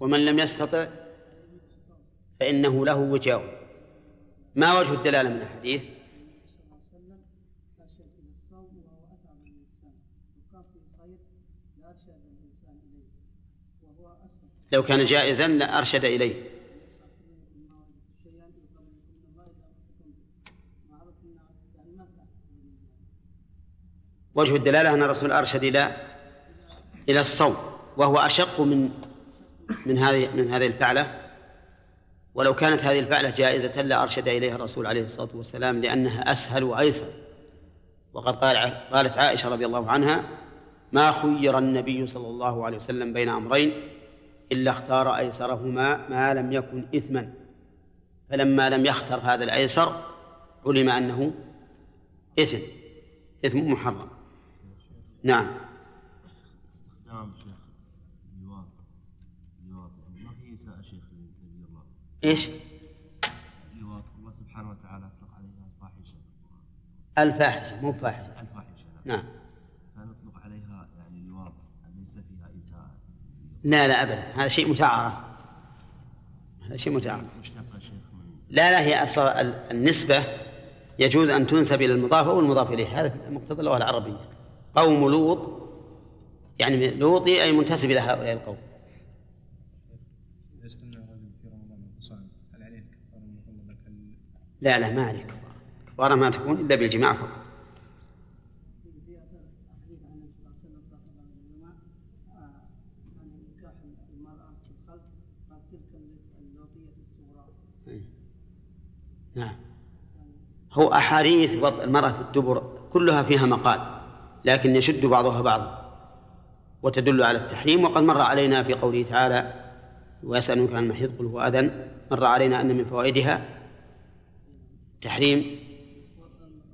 ومن لم يستطع فإنه له وجاء ما وجه الدلالة من الحديث؟ لو كان جائزا لأرشد إليه. وجه الدلالة أن الرسول أرشد إلى إلى الصوم وهو أشق من من هذه من هذه الفعلة. ولو كانت هذه الفعلة جائزة لأرشد إليها الرسول عليه الصلاة والسلام لأنها أسهل وأيسر. وقد قال قالت عائشة رضي الله عنها ما خير النبي صلى الله عليه وسلم بين أمرين إلا اختار أيسرهما ما لم يكن إثما. فلما لم يختر هذا الأيسر علم أنه إثم. إثم محرم. نعم نعم شيخ لواط لواط ما في إساءة شيخ لنبي لواط الله سبحانه وتعالى أطلق عليها الفاحشة. الفاحشة مو فاحشة. الفاحشة. نعم. فنطلق عليها يعني لواط ليس فيها إساءة. لا لا أبدا. هذا شيء متعارف. هذا شيء متعارف. مشتقة شيخ لا لا هي أصل النسبة يجوز أن تنسب إلى المضاف أو المضاف إليه. هذا مقتضى اللغة العربية. قوم لوط يعني لوطي أي منتسب إلى هؤلاء القوم إذا استنى رجل في رمضان وصام هل عليه كفارة مغلظة كال لا لا ما عليه كفارة. كفارة ما تكون إلا بالجماع فقط. نعم. هو أحاديث وضع المرأة في الدبر كلها فيها مقال لكن يشد بعضها بعضا وتدل على التحريم. وقد مر علينا في قوله تعالى ويسألونك عن المحيض قل هو أذن مر علينا أن من فوائدها تحريم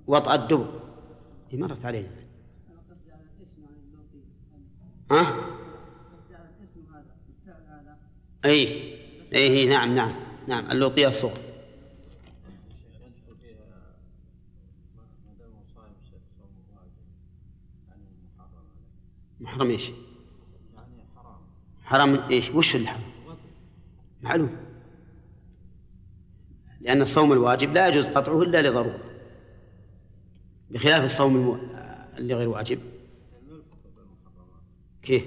وطأ الدبر هي مرت علينا ها؟ هذا أي أي نعم نعم نعم اللوطية يعني محرم إيش؟ يعني حرام حرام إيش؟ وش اللي حرام؟ معلوم لأن الصوم الواجب لا يجوز قطعه إلا لضرورة بخلاف الصوم المو... اللي غير واجب كيف؟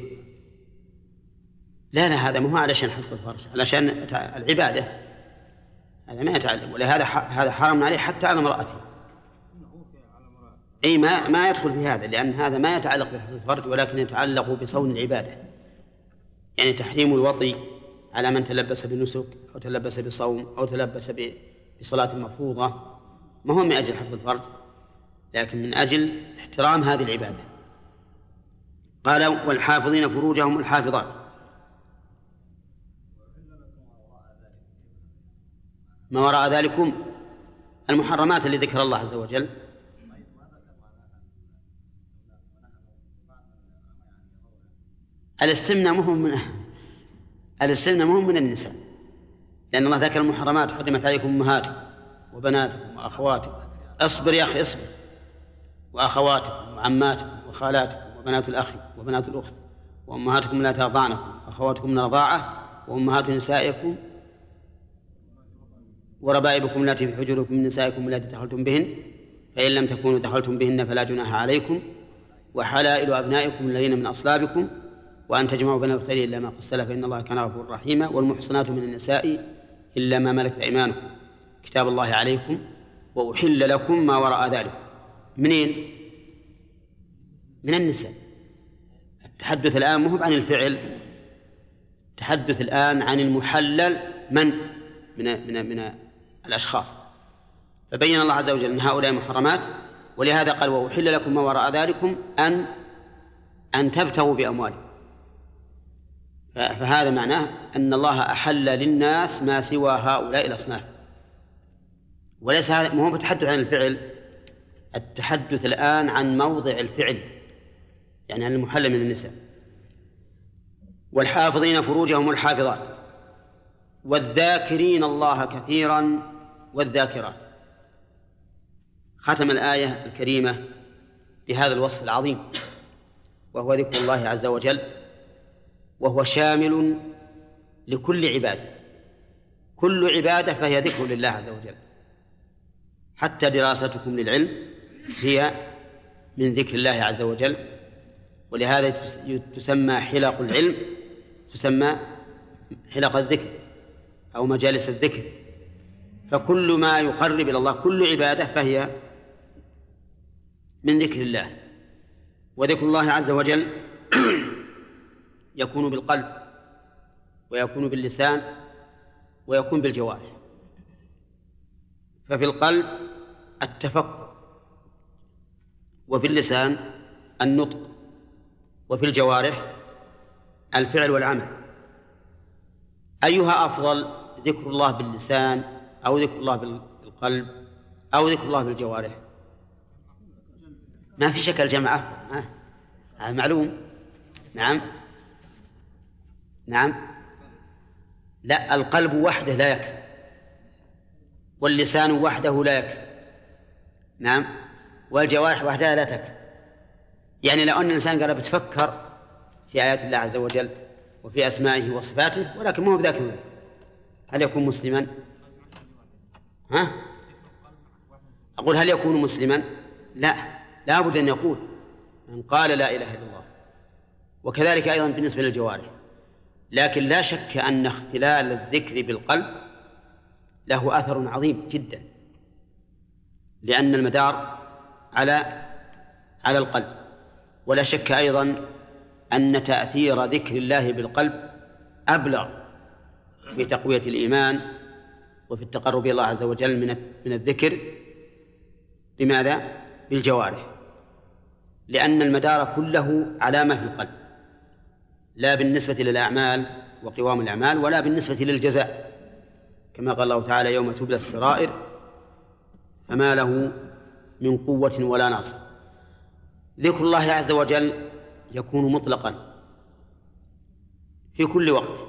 لا لا هذا مو علشان حفظ الفرج علشان العبادة هذا ما يتعلم ولهذا. هذا حرم عليه حتى على امرأته أي ما ما يدخل في هذا لأن هذا ما يتعلق بحفظ الفرج ولكن يتعلق بصون العبادة يعني تحريم الوطي على من تلبس بنسك أو تلبس بصوم أو تلبس بصلاة مفروضة. ما هو من أجل حفظ الفرج لكن من أجل احترام هذه العبادة. قال والحافظين فروجهم الحافظات. ما وراء ذلكم؟ المحرمات اللي ذكر الله عز وجل. الاستمناء مهم من الاستمناء مهم من النساء لأن الله ذكر المحرمات حرمت عليكم أمهاتكم وبناتكم وأخواتكم. اصبر يا أخي اصبر. وأخواتكم وعماتكم وخالاتكم وبنات الأخ وبنات الأخت. وأمهاتكم لا ترضعنكم وأخواتكم من الرضاعة وأمهات نسائكم وربائبكم التي في حجوركم من نسائكم التي دخلتم بهن. فإن لم تكونوا دخلتم بهن فلا جناح عليكم. وحلائل أبنائكم الذين من أصلابكم. وأن تجمعوا بين الأختين إلا ما قد سلف فإن الله كان غفورا رحيما والمحصنات من النساء إلا ما ملكت أيمانكم. كتاب الله عليكم وأحل لكم ما وراء ذلك. منين؟ من النساء. التحدث الآن مو عن الفعل التحدث الآن عن المحلل من؟ من من من الأشخاص. فبين الله عز وجل أن هؤلاء محرمات ولهذا قال وأحل لكم ما وراء ذلكم أن أن تبتغوا بأموالكم. فهذا معناه أن الله أحل للناس ما سوى هؤلاء الأصناف وليس هذا ما هو بتحدث عن الفعل التحدث الآن عن موضع الفعل يعني عن المحل من النساء والحافظين فروجهم الحافظات والذاكرين الله كثيرا والذاكرات. ختم الآية الكريمة بهذا الوصف العظيم وهو ذكر الله عز وجل وهو شامل لكل عبادة. كل عبادة فهي ذكر لله عز وجل. حتى دراستكم للعلم هي من ذكر الله عز وجل. ولهذا تسمى حلق العلم تسمى حلق الذكر أو مجالس الذكر. فكل ما يقرب إلى الله كل عبادة فهي من ذكر الله. وذكر الله عز وجل يكون بالقلب ويكون باللسان ويكون بالجوارح. ففي القلب التفكر وفي اللسان النطق وفي الجوارح الفعل والعمل. أيها أفضل ذكر الله باللسان أو ذكر الله بالقلب أو ذكر الله بالجوارح. ما في شك الجمع أفضل معلوم. نعم. نعم. لا القلب وحده لا يكفي. واللسان وحده لا يكفي. نعم. والجوارح وحدها لا تكفي. يعني لو أن الإنسان قال بتفكر في آيات الله عز وجل وفي أسمائه وصفاته ولكن ما هو بذاك هل يكون مسلما؟ ها؟ أقول هل يكون مسلما؟ لا. لا بد أن يقول من قال لا إله إلا الله. وكذلك أيضا بالنسبة للجوارح. لكن لا شك أن اختلال الذكر بالقلب له أثر عظيم جدا لأن المدار على على القلب. ولا شك أيضا أن تأثير ذكر الله بالقلب أبلغ في تقوية الإيمان وفي التقرب إلى الله عز وجل من من الذكر. لماذا؟ بالجوارح لأن المدار كله على ما في القلب. لا بالنسبة للأعمال وقوام الأعمال ولا بالنسبة للجزاء. كما قال الله تعالى يوم تبلى السرائر فما له من قوة ولا ناصر. ذكر الله عز وجل يكون مطلقا في كل وقت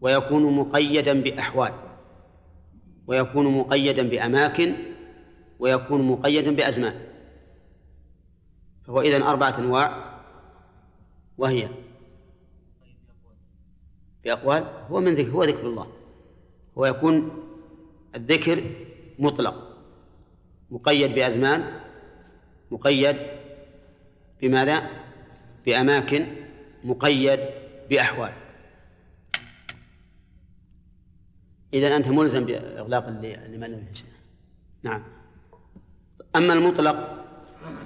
ويكون مقيدا بأحوال ويكون مقيدا بأماكن ويكون مقيدا بأزمان. فهو إذن أربعة أنواع وهي بأقوال هو من ذكر هو ذكر الله. هو يكون الذكر مطلق مقيد بأزمان مقيد بماذا؟ بأماكن مقيد بأحوال. إذا أنت ملزم بإغلاق اللي ما نعم. أما المطلق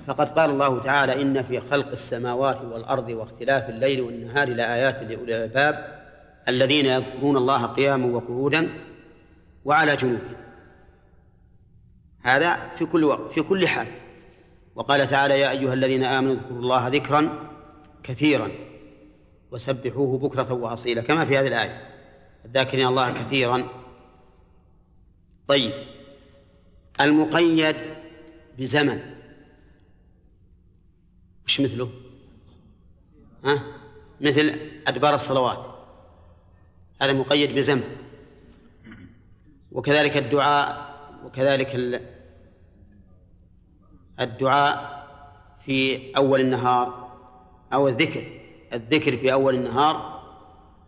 فقد قال الله تعالى إن في خلق السماوات والأرض واختلاف الليل والنهار لآيات لأولي الألباب الذين يذكرون الله قياما وقعودا وعلى جنوبهم. هذا في كل وقت في كل حال. وقال تعالى يا أيها الذين آمنوا اذكروا الله ذكرا كثيرا وسبحوه بكرة وأصيلا كما في هذه الآية. الذاكرين الله كثيرا. طيب. المقيد بزمن. وش مثله؟ ها؟ مثل أدبار الصلوات. هذا مقيد بزمن وكذلك الدعاء وكذلك الدعاء في أول النهار أو الذكر الذكر في أول النهار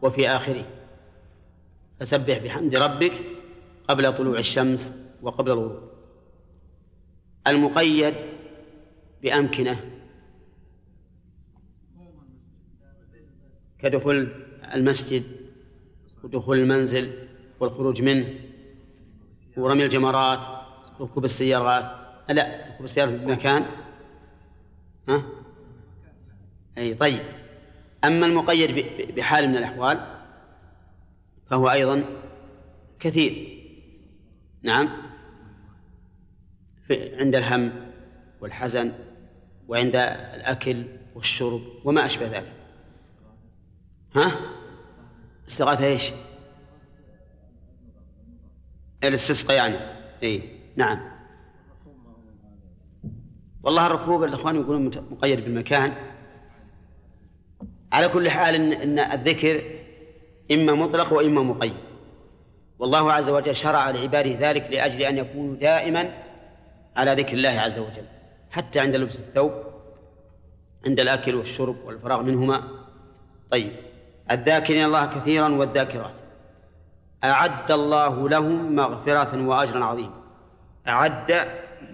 وفي آخره. فسبح بحمد ربك قبل طلوع الشمس وقبل الغروب. المقيد بأمكنة. كدخول المسجد ودخول المنزل والخروج منه ورمي الجمرات ركوب السيارات. لا ركوب السيارات في مكان ها؟ أي طيب. أما المقيد بحال من الأحوال فهو أيضا كثير. نعم. عند الهم والحزن وعند الأكل والشرب وما أشبه ذلك. ها؟ استغاثة إيش؟ الاستسقاء يعني. اي نعم. والله الركوب الاخوان يقولون مقيد بالمكان. على كل حال إن, الذكر إما مطلق وإما مقيد. والله عز وجل شرع لعباده ذلك لأجل أن يكونوا دائما على ذكر الله عز وجل. حتى عند لبس الثوب عند الأكل والشرب والفراغ منهما. طيب. الذاكرين الله كثيرا والذاكرات. أعد الله لهم مغفرة وأجرا عظيما. أعد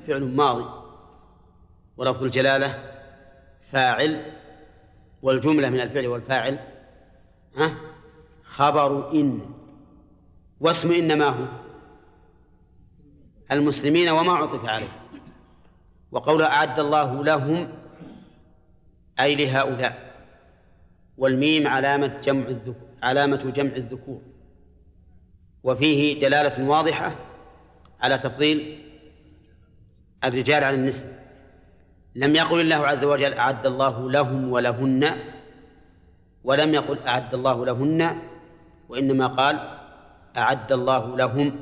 فعل ماضي. ولفظ الجلالة فاعل والجملة من الفعل والفاعل ها؟ خبر إن. واسم إن ما هو؟ المسلمين وما عطف عليه. وقول أعد الله لهم أي لهؤلاء. والميم علامة جمع الذكور علامة جمع الذكور. وفيه دلالة واضحة على تفضيل الرجال عن النساء لم يقل الله عز وجل أعد الله لهم ولهن ولم يقل أعد الله لهن وإنما قال أعد الله لهم.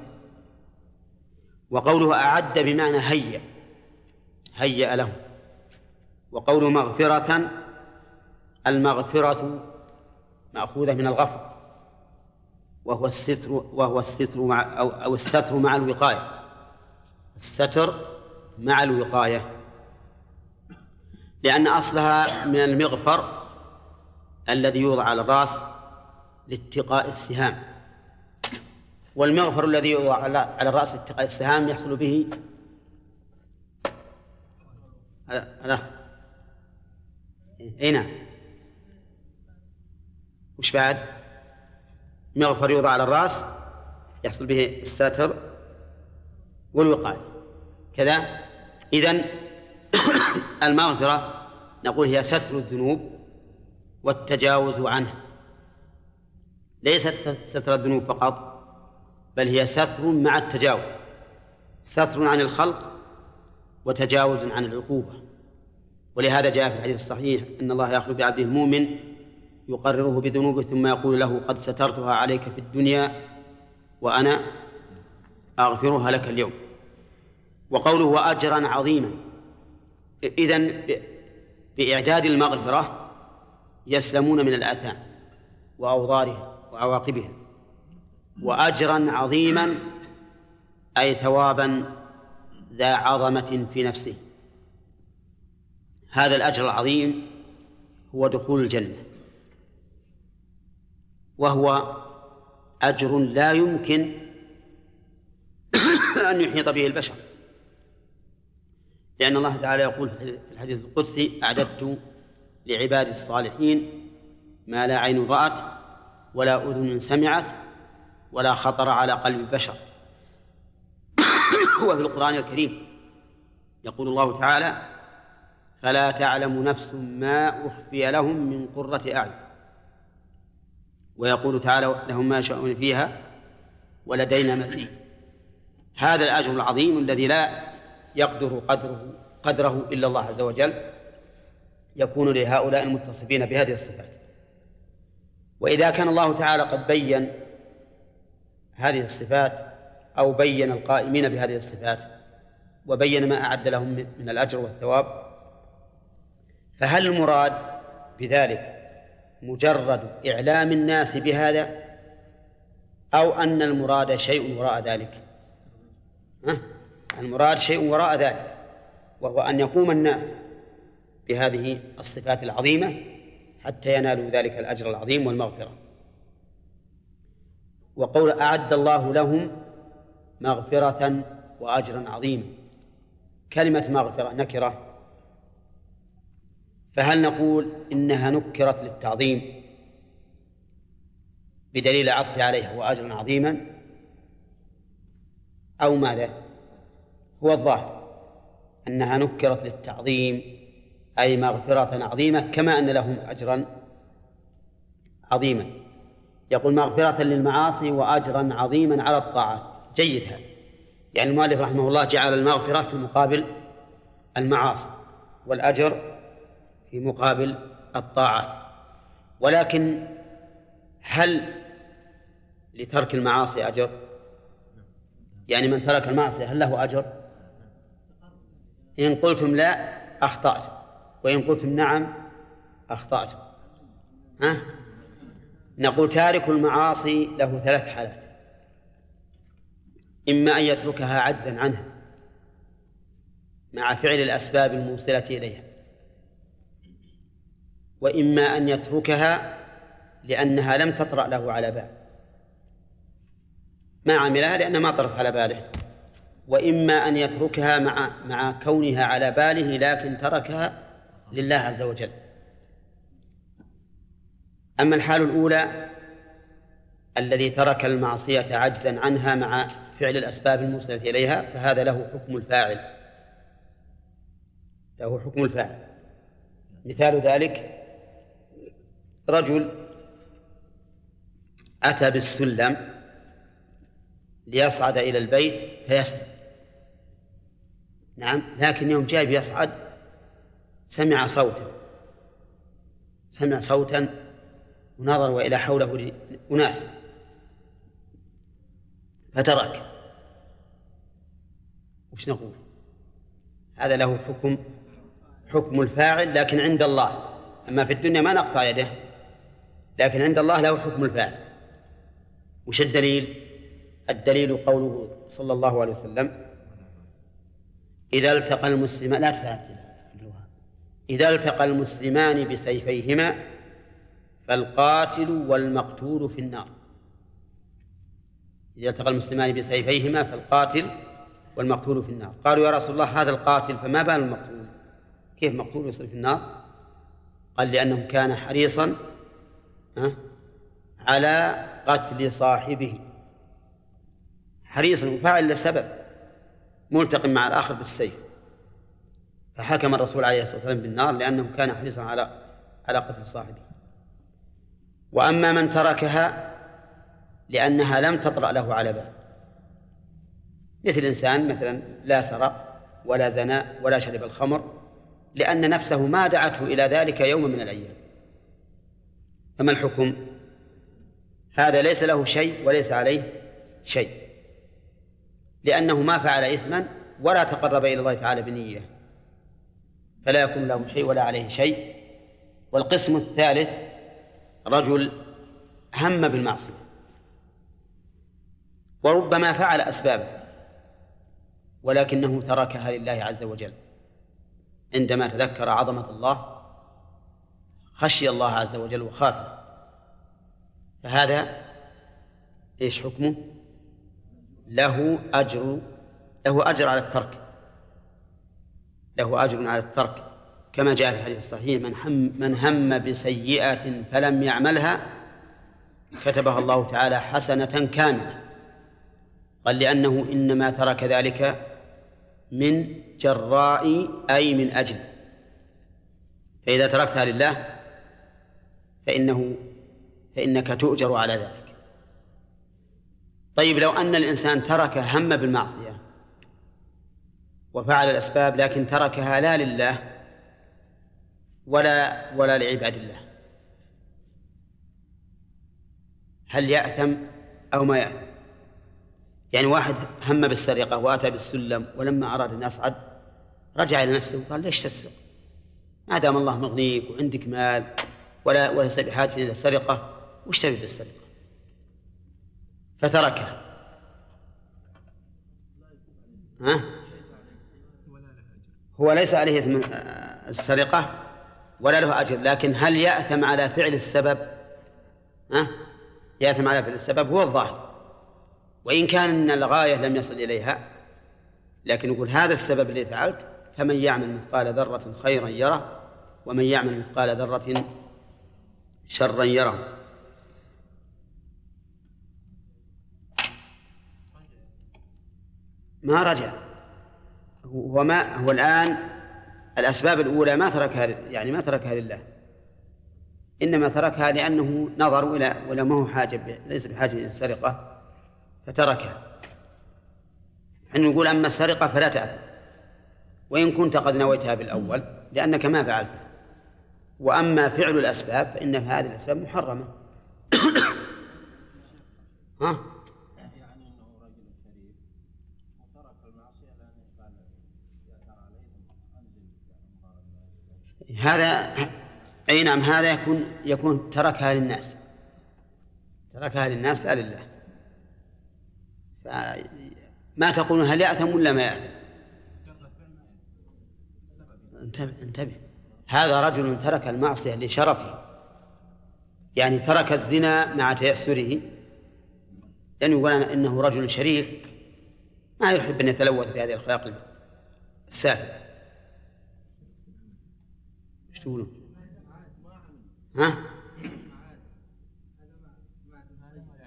وقوله أعد بمعنى هيأ هيأ لهم. وقوله مغفرة المغفرة مأخوذة من الغفر وهو الستر وهو الستر مع أو, أو الستر مع الوقاية. الستر مع الوقاية. لأن أصلها من المغفر الذي يوضع على الرأس لاتقاء السهام. والمغفر الذي يوضع على الرأس لاتقاء السهام يحصل به نعم. وش بعد؟ مغفر يوضع على الرأس يحصل به الستر والوقاية. كذا. إذن المغفرة نقول هي ستر الذنوب والتجاوز عنها. ليست ستر الذنوب فقط بل هي ستر مع التجاوز. ستر عن الخلق وتجاوز عن العقوبة. ولهذا جاء في الحديث الصحيح أن الله يأخذ بعبده المؤمن يقرره بذنوبه ثم يقول له قد سترتها عليك في الدنيا وأنا أغفرها لك اليوم. وقوله وأجرا عظيما. إذن بإعداد المغفرة يسلمون من الآثام وأوضارها وعواقبها. وأجرا عظيما أي ثوابا ذا عظمة في نفسه. هذا الأجر العظيم هو دخول الجنة. وهو أجر لا يمكن أن يحيط به البشر. لأن الله تعالى يقول في الحديث القدسي أعددت لعبادي الصالحين ما لا عين رأت ولا أذن سمعت ولا خطر على قلب البشر. وفي القرآن الكريم يقول الله تعالى فلا تعلم نفس ما أخفي لهم من قرة أعين. ويقول تعالى لهم ما يشاءون فيها ولدينا مزيد هذا الأجر العظيم الذي لا يقدر قدره قدره إلا الله عز وجل يكون لهؤلاء المتصفين بهذه الصفات. وإذا كان الله تعالى قد بين هذه الصفات أو بين القائمين بهذه الصفات وبين ما أعد لهم من الأجر والثواب فهل المراد بذلك مجرد إعلام الناس بهذا أو أن المراد شيء وراء ذلك؟ المراد شيء وراء ذلك وهو أن يقوم الناس بهذه الصفات العظيمة حتى ينالوا ذلك الأجر العظيم والمغفرة. وقول أعد الله لهم مغفرة وأجرا عظيما. كلمة مغفرة نكرة فهل نقول إنها نكرت للتعظيم بدليل عطف عليها وأجرا عظيما؟ أو ماذا؟ هو الظاهر أنها نكرت للتعظيم أي مغفرة عظيمة كما أن لهم أجرا عظيما. يقول مغفرة للمعاصي وأجرا عظيما على الطاعات. جيد هذا يعني المؤلف رحمه الله جعل المغفرة في مقابل المعاصي والأجر في مقابل الطاعات. ولكن هل لترك المعاصي أجر؟ يعني من ترك المعصية هل له أجر؟ إن قلتم لا أخطأت وإن قلتم نعم أخطأت ها؟ نقول تارك المعاصي له ثلاث حالات. إما أن يتركها عجزا عنها مع فعل الأسباب الموصلة إليها. وإما أن يتركها لأنها لم تطرأ له على بال ما عملها؟ لأنها ما طرت على باله. وإما أن يتركها مع مع كونها على باله لكن تركها لله عز وجل. أما الحال الأولى الذي ترك المعصية عجزا عنها مع فعل الأسباب الموصلة إليها فهذا له حكم الفاعل. له حكم الفاعل. مثال ذلك رجل أتى بالسلم ليصعد إلى البيت فيسلم نعم لكن يوم جاء بيصعد سمع صوتا سمع صوتا ونظر وإلى حوله أناس فترك. وش نقول؟ هذا له حكم حكم الفاعل لكن عند الله. أما في الدنيا ما نقطع يده. لكن عند الله له حكم الفاعل. وش الدليل؟ الدليل قوله صلى الله عليه وسلم إذا التقى المسلمان لا تفعل إذا التقى المسلمان بسيفيهما فالقاتل والمقتول في النار. إذا التقى المسلمان بسيفيهما فالقاتل والمقتول في النار. قالوا يا رسول الله هذا القاتل فما بال المقتول؟ كيف مقتول يصير في النار؟ قال لأنه كان حريصا على قتل صاحبه. حريصا وفاعل لسبب ملتقم مع الآخر بالسيف. فحكم الرسول عليه الصلاة والسلام بالنار لأنه كان حريصا على على قتل صاحبه. وأما من تركها لأنها لم تطرأ له على بال. مثل إنسان مثلا لا سرق ولا زنى ولا شرب الخمر لأن نفسه ما دعته إلى ذلك يوم من الأيام. فما الحكم؟ هذا ليس له شيء وليس عليه شيء. لأنه ما فعل إثما ولا تقرب إلى الله تعالى بنية. فلا يكون له شيء ولا عليه شيء. والقسم الثالث رجل هم بالمعصية. وربما فعل أسبابه ولكنه تركها لله عز وجل. عندما تذكر عظمة الله خشي الله عز وجل وخاف فهذا إيش حكمه؟ له أجر له أجر على الترك. له أجر على الترك. كما جاء في الحديث الصحيح من هم من هم بسيئة فلم يعملها كتبها الله تعالى حسنة كاملة. قال لأنه إنما ترك ذلك من جراء أي من أجل. فإذا تركتها لله فإنه فإنك تؤجر على ذلك. طيب لو أن الإنسان ترك هم بالمعصية وفعل الأسباب لكن تركها لا لله ولا ولا لعباد الله هل يأثم أو ما يأثم؟ يعني واحد هم بالسرقة وأتى بالسلم ولما أراد أن يصعد رجع إلى نفسه وقال ليش تسرق؟ ما دام الله مغنيك وعندك مال ولا وليس بحاجة إلى السرقة وش تبي بالسرقة فتركها ها؟ هو ليس عليه إثم السرقة ولا له أجر لكن هل يأثم على فعل السبب ها؟ يأثم على فعل السبب هو الظاهر وإن كان الغاية لم يصل إليها لكن يقول هذا السبب الذي فعلت فمن يعمل مثقال ذرة خيرا يره ومن يعمل مثقال ذرة شرا يره ما رجع. هو ما هو الآن الأسباب الأولى ما تركها يعني ما تركها لله. إنما تركها لأنه نظر إلى ولا ما هو حاجة ليس بحاجة إلى السرقة فتركها. حين نقول أما السرقة فلا تأثم وإن كنت قد نويتها بالأول لأنك ما فعلتها. وأما فعل الأسباب فإن هذه الأسباب محرمة. ها؟ هذا أي نعم هذا يكون يكون تركها للناس. تركها للناس لا لله. ما تقولون هل يأثم ولا ما يأثم؟ انتبه انتبه. هذا رجل ترك المعصية لشرفه يعني ترك الزنا مع تيسره لأنه يقول إنه رجل شريف ما يحب أن يتلوث بهذه الأخلاق السافلة إيش تقولون؟ ها؟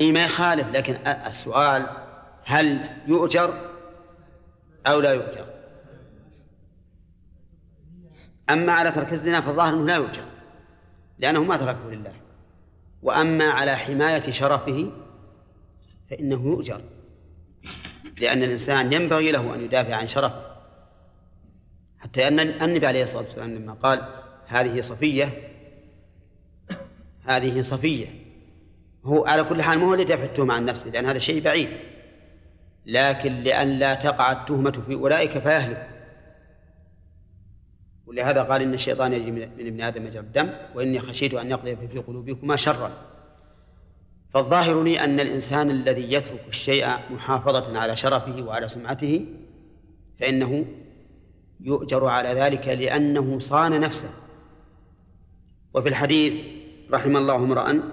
إي ما يخالف لكن السؤال هل يؤجر أو لا يؤجر؟ أما على ترك الزنا فالظاهر أنه لا يؤجر لأنه ما تركه لله. وأما على حماية شرفه فإنه يؤجر لأن الإنسان ينبغي له أن يدافع عن شرفه. حتى أن النبي عليه الصلاة والسلام لما قال هذه صفية هذه صفية هو على كل حال ما هو لدفع التهمة عن نفسه لأن هذا شيء بعيد. لكن لئن لا تقع التهمة في أولئك فيهلك. ولهذا قال إن الشيطان يجري من ابن آدم مجرى الدم وإني خشيت أن يقضي في قلوبكما شرا. فالظاهر لي أن الإنسان الذي يترك الشيء محافظة على شرفه وعلى سمعته فإنه يؤجر على ذلك لأنه صان نفسه. وفي الحديث رحم الله امرأ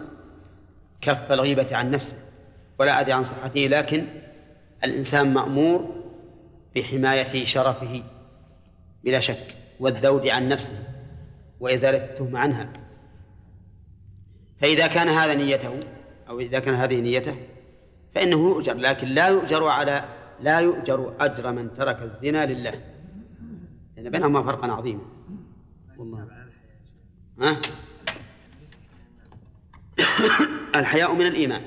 كف الغيبة عن نفسه ولا أدري عن صحته لكن الإنسان مأمور بحماية شرفه بلا شك. والذود عن نفسه وإزالة التهمة عنها. فإذا كان هذا نيته أو إذا كان هذه نيته فإنه يؤجر لكن لا يؤجر على لا يؤجر أجر من ترك الزنا لله. لأن بينهما فرقا عظيما. والله. ها؟ الحياء من الإيمان.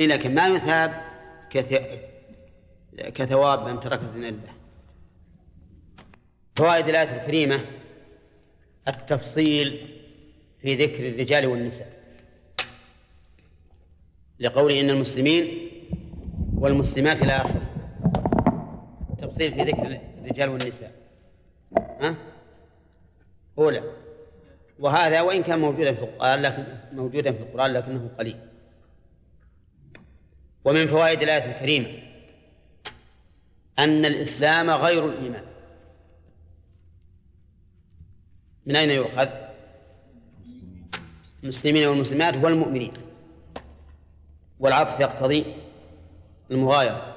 لكن ما يثاب كثواب من ترك الزنا لله. فوائد الآية الكريمة التفصيل في ذكر الرجال والنساء. لقول إن المسلمين والمسلمات إلى آخره. التفصيل في ذكر الرجال والنساء. ها؟ أولى. وهذا وإن كان موجودا في القرآن لكن موجودا في القرآن لكنه قليل. ومن فوائد الآية الكريمة أن الإسلام غير الإيمان. من أين يؤخذ؟ المسلمين والمسلمات والمؤمنين. والعطف يقتضي المغايرة.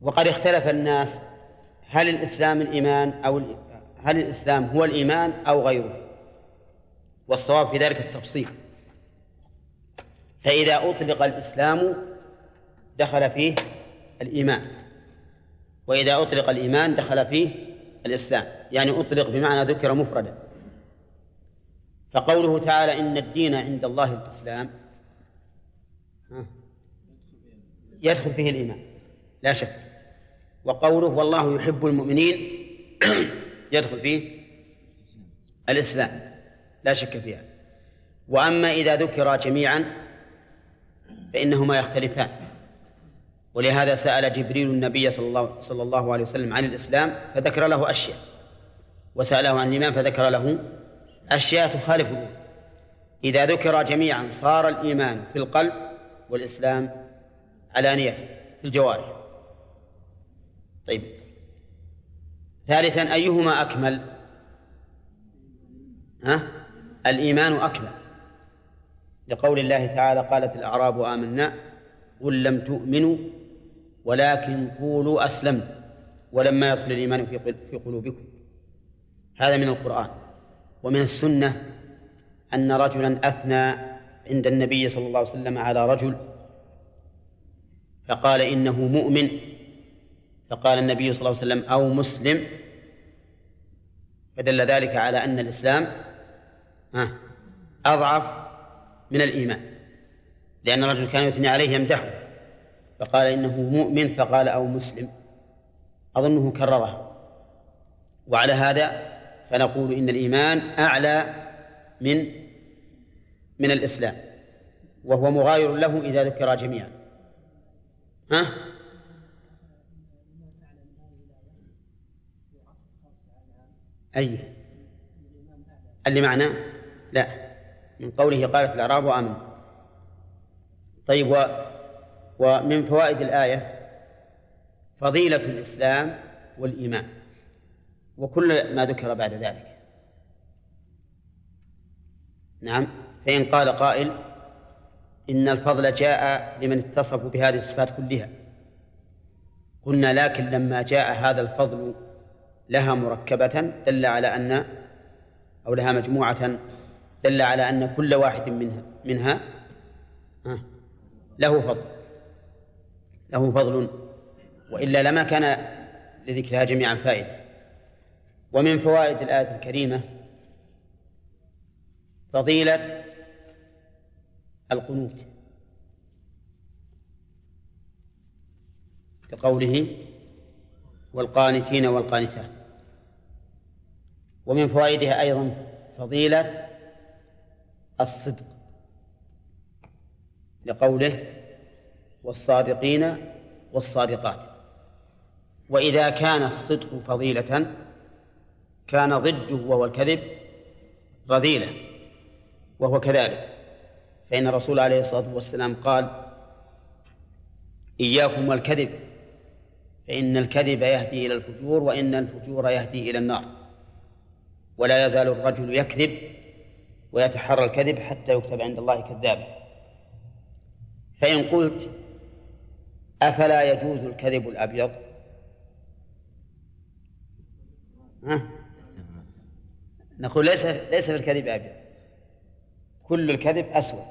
وقد اختلف الناس هل الإسلام الإيمان أو هل الإسلام هو الإيمان أو غيره. والصواب في ذلك التفصيل. فإذا أطلق الإسلام دخل فيه الإيمان. وإذا أطلق الإيمان دخل فيه الإسلام يعني أطلق بمعنى ذكر مفردا. فقوله تعالى إن الدين عند الله الإسلام يدخل فيه الإيمان لا شك. وقوله والله يحب المؤمنين يدخل فيه الإسلام لا شك فيها. وأما إذا ذكر جميعا فإنهما يختلفان. ولهذا سأل جبريل النبي صلى الله, صلى الله عليه وسلم عن الإسلام فذكر له أشياء. وسأله عن الإيمان فذكر له أشياء تخالف إذا ذكر جميعا صار الإيمان في القلب والإسلام علانية في الجوارح. طيب. ثالثا أيهما أكمل؟ ها؟ الإيمان أكمل. لقول الله تعالى قالت الأعراب آمنا قل لم تؤمنوا ولكن قولوا أسلمت ولما يدخل الإيمان في قلوبكم. هذا من القرآن ومن السنة أن رجلا أثنى عند النبي صلى الله عليه وسلم على رجل فقال إنه مؤمن. فقال النبي صلى الله عليه وسلم أو مسلم. فدل ذلك على أن الإسلام أضعف من الإيمان. لأن الرجل كان يثني عليه يمدحه. فقال إنه مؤمن فقال أو مسلم. أظنه كررها وعلى هذا فنقول إن الإيمان أعلى من من الإسلام. وهو مغاير له إذا ذكر جميعا. ها؟ أي؟ اللي معناه؟ لا. من قوله قالت الأعراب آمن. طيب و ومن فوائد الآية فضيلة الإسلام والإيمان وكل ما ذكر بعد ذلك. نعم. فإن قال قائل إن الفضل جاء لمن اتصفوا بهذه الصفات كلها. قلنا لكن لما جاء هذا الفضل لها مركبة دل على أن أو لها مجموعة دل على أن كل واحد منها منها له فضل. له فضل وإلا لما كان لذكرها جميعا فائدة. ومن فوائد الآية الكريمة فضيلة القنوت. كقوله والقانتين والقانتات. ومن فوائدها أيضا فضيلة الصدق. لقوله والصادقين والصادقات. وإذا كان الصدق فضيلة كان ضده وهو الكذب رذيلة وهو كذلك. فإن الرسول عليه الصلاة والسلام قال إياكم والكذب فإن الكذب يهدي إلى الفجور وإن الفجور يهدي إلى النار. ولا يزال الرجل يكذب ويتحرى الكذب حتى يكتب عند الله كذابا. فإن قلت أفلا يجوز الكذب الأبيض؟ ها؟ نقول ليس ليس في الكذب أبيض كل الكذب أسود.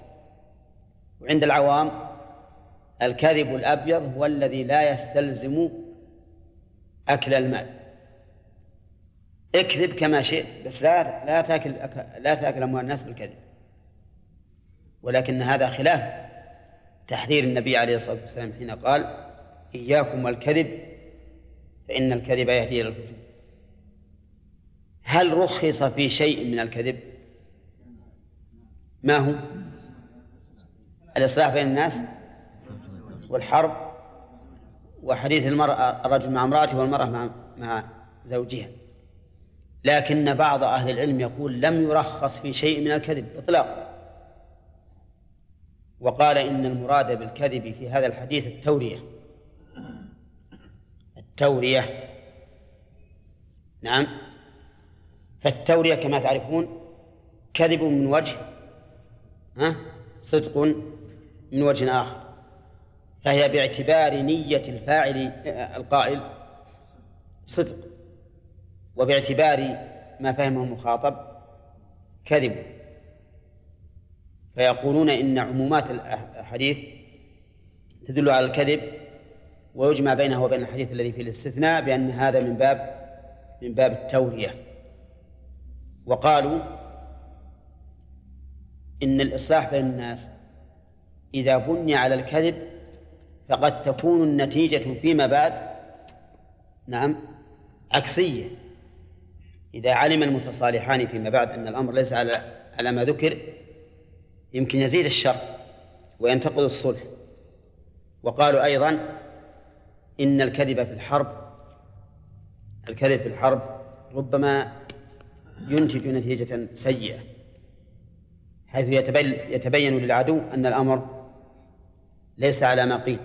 وعند العوام الكذب الأبيض هو الذي لا يستلزم أكل المال. اكذب كما شئت بس لا لا تأكل لا تأكل أموال الناس بالكذب. ولكن هذا خلاف. تحذير النبي عليه الصلاة والسلام حين قال إياكم والكذب فإن الكذب يهدي إلى الفجور هل رخص في شيء من الكذب؟ ما هو؟ الإصلاح بين الناس والحرب وحديث المرأة الرجل مع امرأته والمرأة مع مع زوجها. لكن بعض أهل العلم يقول لم يرخص في شيء من الكذب إطلاقا. وقال إن المراد بالكذب في هذا الحديث التورية. التورية. نعم. فالتورية كما تعرفون كذب من وجه ها؟ صدق من وجه آخر. فهي باعتبار نية الفاعل القائل صدق وباعتبار ما فهمه المخاطب كذب. فيقولون إن عمومات الحديث تدل على الكذب ويجمع بينه وبين الحديث الذي فيه الاستثناء بأن هذا من باب من باب التورية وقالوا إن الإصلاح بين الناس إذا بني على الكذب فقد تكون النتيجة فيما بعد نعم عكسية. إذا علم المتصالحان فيما بعد أن الأمر ليس على على ما ذكر يمكن يزيد الشر وينتقض الصلح. وقالوا أيضا إن الكذب في الحرب الكذب في الحرب ربما ينتج نتيجة سيئة حيث يتبين للعدو أن الأمر ليس على ما قيل.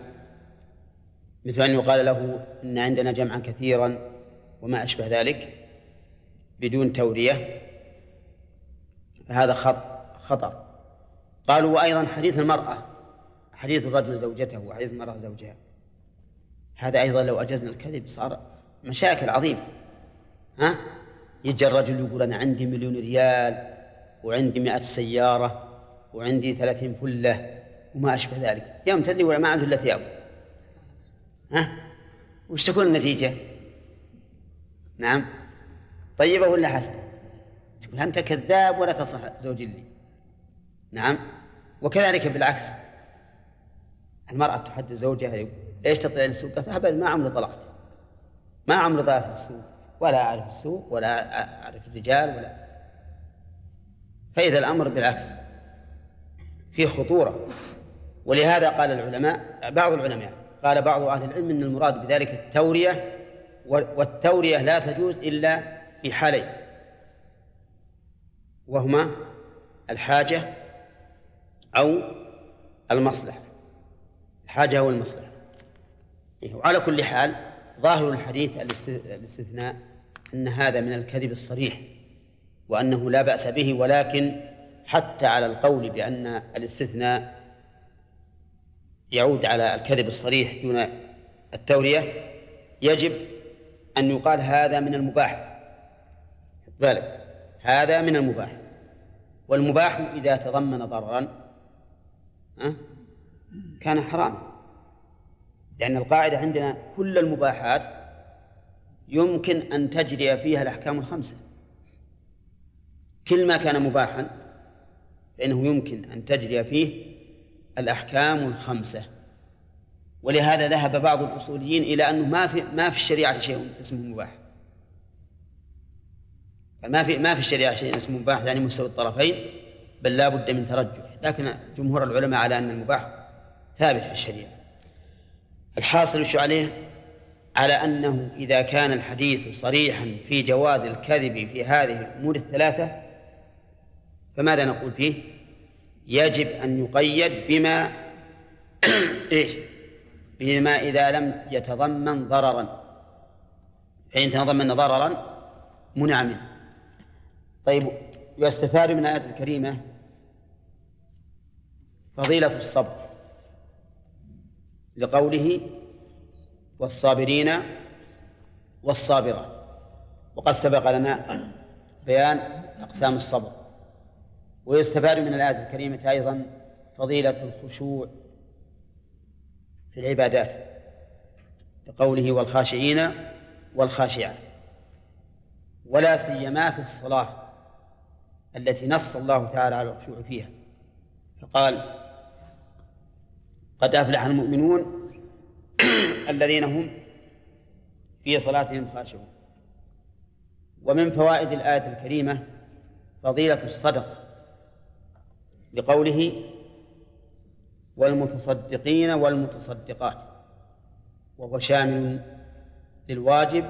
مثل أن يقال له إن عندنا جمعا كثيرا وما أشبه ذلك بدون تورية فهذا خطر قالوا وأيضا حديث المرأة حديث الرجل زوجته وحديث المرأة زوجها. هذا أيضا لو أجزنا الكذب صار مشاكل عظيمة. ها؟ يجي الرجل يقول أنا عندي مليون ريال وعندي مئة سيارة وعندي ثلاثين فلة وما أشبه ذلك. يوم تدري ولا ما عنده إلا ثياب ها؟ وش تكون النتيجة؟ نعم. طيبة ولا حسنة؟ تقول أنت كذاب ولا تصلح زوج لي. نعم. وكذلك بالعكس. المرأة تحدث زوجها ليش تطلع للسوق؟ قالت أبدا ما عمري طلعت. ما عمري طلعت السوق. ولا أعرف السوق ولا أعرف الرجال ولا. فإذا الأمر بالعكس. فيه خطورة. ولهذا قال العلماء بعض العلماء قال بعض أهل العلم أن المراد بذلك التورية والتورية لا تجوز إلا في حالين. وهما الحاجة أو المصلحة. الحاجة أو المصلحة. وعلى كل حال ظاهر الحديث الاستثناء أن هذا من الكذب الصريح وأنه لا بأس به ولكن حتى على القول بأن الاستثناء يعود على الكذب الصريح دون التورية يجب أن يقال هذا من المباح. بالك هذا من المباح. والمباح إذا تضمن ضررا كان حراما لأن القاعدة عندنا كل المباحات يمكن أن تجري فيها الأحكام الخمسة. كل ما كان مباحا فإنه يمكن أن تجري فيه الأحكام الخمسة. ولهذا ذهب بعض الأصوليين إلى أنه ما في ما في الشريعة شيء اسمه مباح. ما في ما في الشريعة شيء اسمه مباح يعني مستوى الطرفين بل لا بد من ترجح. لكن جمهور العلماء على أن المباح ثابت في الشريعة. الحاصل شو عليه على أنه إذا كان الحديث صريحا في جواز الكذب في هذه الأمور الثلاثة فماذا نقول فيه؟ يجب أن يقيد بما إيش؟ بما إذا لم يتضمن ضررا. فإن تضمن ضررا منع منه. طيب يستفاد من الآية الكريمة فضيلة الصبر لقوله والصابرين والصابرات. وقد سبق لنا بيان أقسام الصبر. ويستفاد من الآية الكريمة أيضا فضيلة الخشوع في العبادات لقوله والخاشعين والخاشعات. ولا سيما في الصلاة التي نص الله تعالى على الخشوع فيها. فقال قد أفلح المؤمنون الذين هم في صلاتهم خاشعون. ومن فوائد الآية الكريمة فضيلة الصدقة لقوله والمتصدقين والمتصدقات وهو شامل للواجب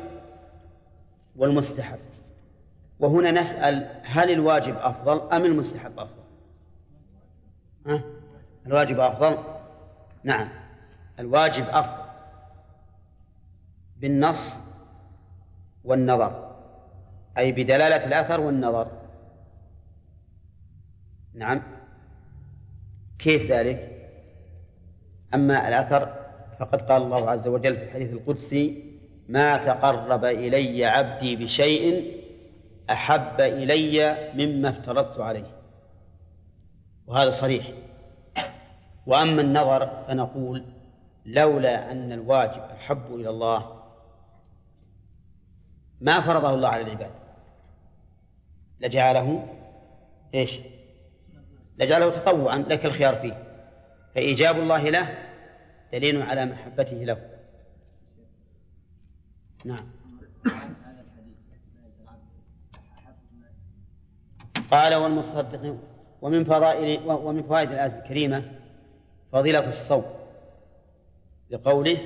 والمستحب. وهنا نسأل هل الواجب أفضل أم المستحب أفضل؟ ها؟ الواجب أفضل نعم. الواجب أفضل بالنص والنظر أي بدلالة الأثر والنظر. نعم. كيف ذلك؟ أما الأثر فقد قال الله عز وجل في الحديث القدسي ما تقرب إلي عبدي بشيء أحب إلي مما افترضت عليه. وهذا صريح. وأما النظر فنقول لولا أن الواجب أحب إلى الله ما فرضه الله على العباد. لجعله إيش؟ لجعله تطوعا لك الخيار فيه. فإيجاب الله له دليل على محبته له. نعم. قال والمصدقين ومن فضائل ومن فوائد الآية الكريمة فضيلة الصوم لقوله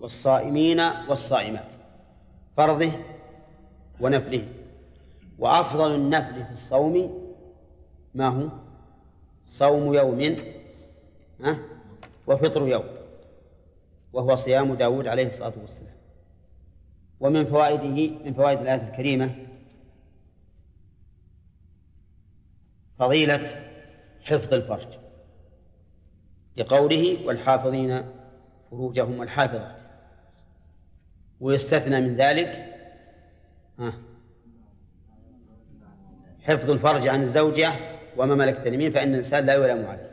والصائمين والصائمات فرضه ونفله. وأفضل النفل في الصوم ما هو؟ صوم يوم وفطر يوم وهو صيام داود عليه الصلاة والسلام. ومن فوائده من فوائد الآية الكريمة فضيلة حفظ الفرج. لقوله والحافظين فروجهم والحافظات. ويستثنى من ذلك حفظ الفرج عن الزوجة وما ملكت اليمين فإن الإنسان لا يلام عليه.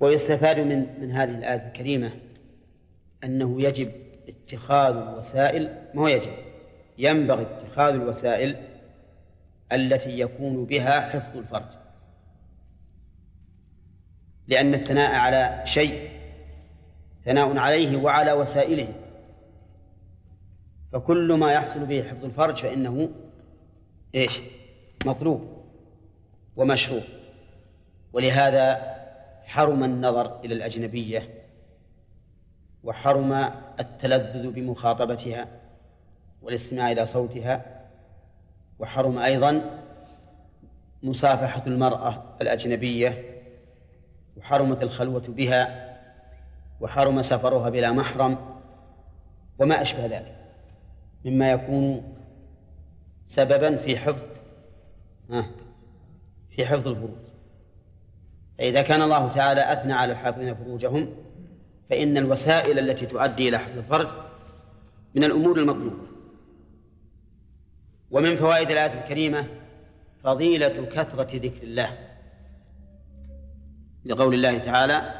ويستفاد من من هذه الآية الكريمة أنه يجب اتخاذ الوسائل ما هو يجب؟ ينبغي اتخاذ الوسائل التي يكون بها حفظ الفرج. لأن الثناء على شيء ثناء عليه وعلى وسائله فكل ما يحصل به حفظ الفرج فإنه إيش؟ مطلوب ومشروع ولهذا حرم النظر إلى الأجنبية وحرم التلذذ بمخاطبتها والاستماع إلى صوتها وحرم أيضا مصافحة المرأة الأجنبية وحرمت الخلوة بها وحرم سفرها بلا محرم وما أشبه ذلك مما يكون سببا في حفظ في حفظ الفروج. فإذا كان الله تعالى أثنى على الحافظين فروجهم فإن الوسائل التي تؤدي إلى حفظ الفرج من الأمور المطلوبة. ومن فوائد الآية الكريمة فضيلة كثرة ذكر الله. لقول الله تعالى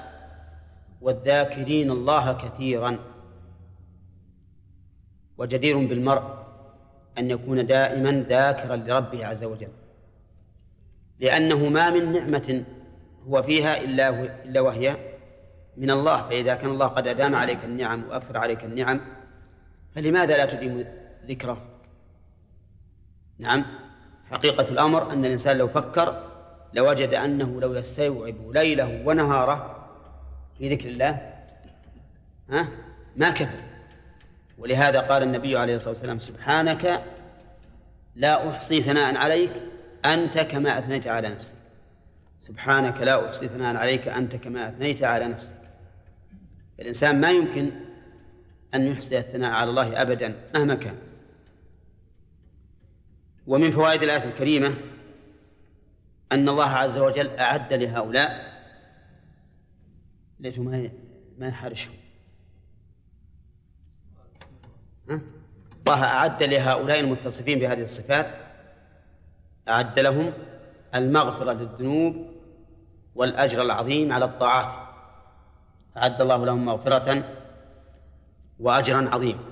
والذاكرين الله كثيرا. وجدير بالمرء أن يكون دائما ذاكرا لربه عز وجل. لأنه ما من نعمة هو فيها إلا, إلا وهي من الله. فإذا كان الله قد أدام عليك النعم وأكثر عليك النعم فلماذا لا تديم ذكره؟ نعم حقيقة الأمر أن الإنسان لو فكر لوجد أنه لو يستوعب ليله ونهاره في ذكر الله ها ما كفى ولهذا قال النبي عليه الصلاة والسلام سبحانك لا أحصي ثناء عليك أنت كما أثنيت على نفسك. سبحانك لا أحصي ثناء عليك أنت كما أثنيت على نفسك. الإنسان ما يمكن أن يحصي الثناء على الله أبدا مهما كان. ومن فوائد الآية الكريمة أن الله عز وجل أعد لهؤلاء ليتوا ما ما يحرشوا الله أعد لهؤلاء المتصفين بهذه الصفات أعد لهم المغفرة للذنوب والأجر العظيم على الطاعات. أعد الله لهم مغفرة وأجرا عظيما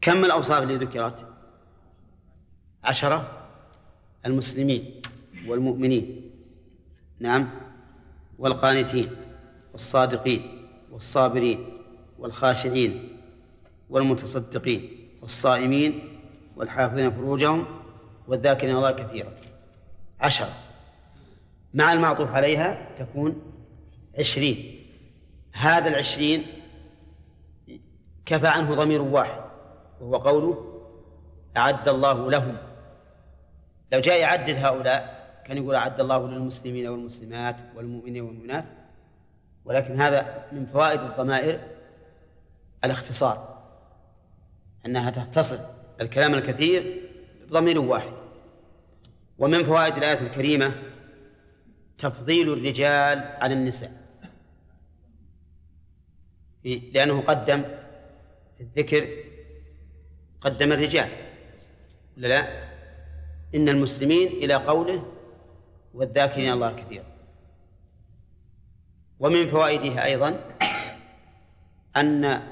كم الأوصاف اللي ذكرت؟ عشرة؟ المسلمين والمؤمنين نعم والقانتين والصادقين والصابرين والخاشعين والمتصدقين والصائمين والحافظين فروجهم والذاكرين الله كثيرا. عشرة مع المعطوف عليها تكون عشرين. هذا العشرين كفى عنه ضمير واحد وهو قوله أعد الله لهم لو جاء يعدد هؤلاء كان يقول أعد الله للمسلمين والمسلمات والمؤمنين والمؤمنات ولكن هذا من فوائد الضمائر الاختصار أنها تختصر الكلام الكثير بضمير واحد. ومن فوائد الآية الكريمة تفضيل الرجال على النساء لأنه قدم في الذكر قدم الرجال ولا لا؟ إن المسلمين إلى قوله والذاكرين الله كثيرا. ومن فوائدها أيضا أن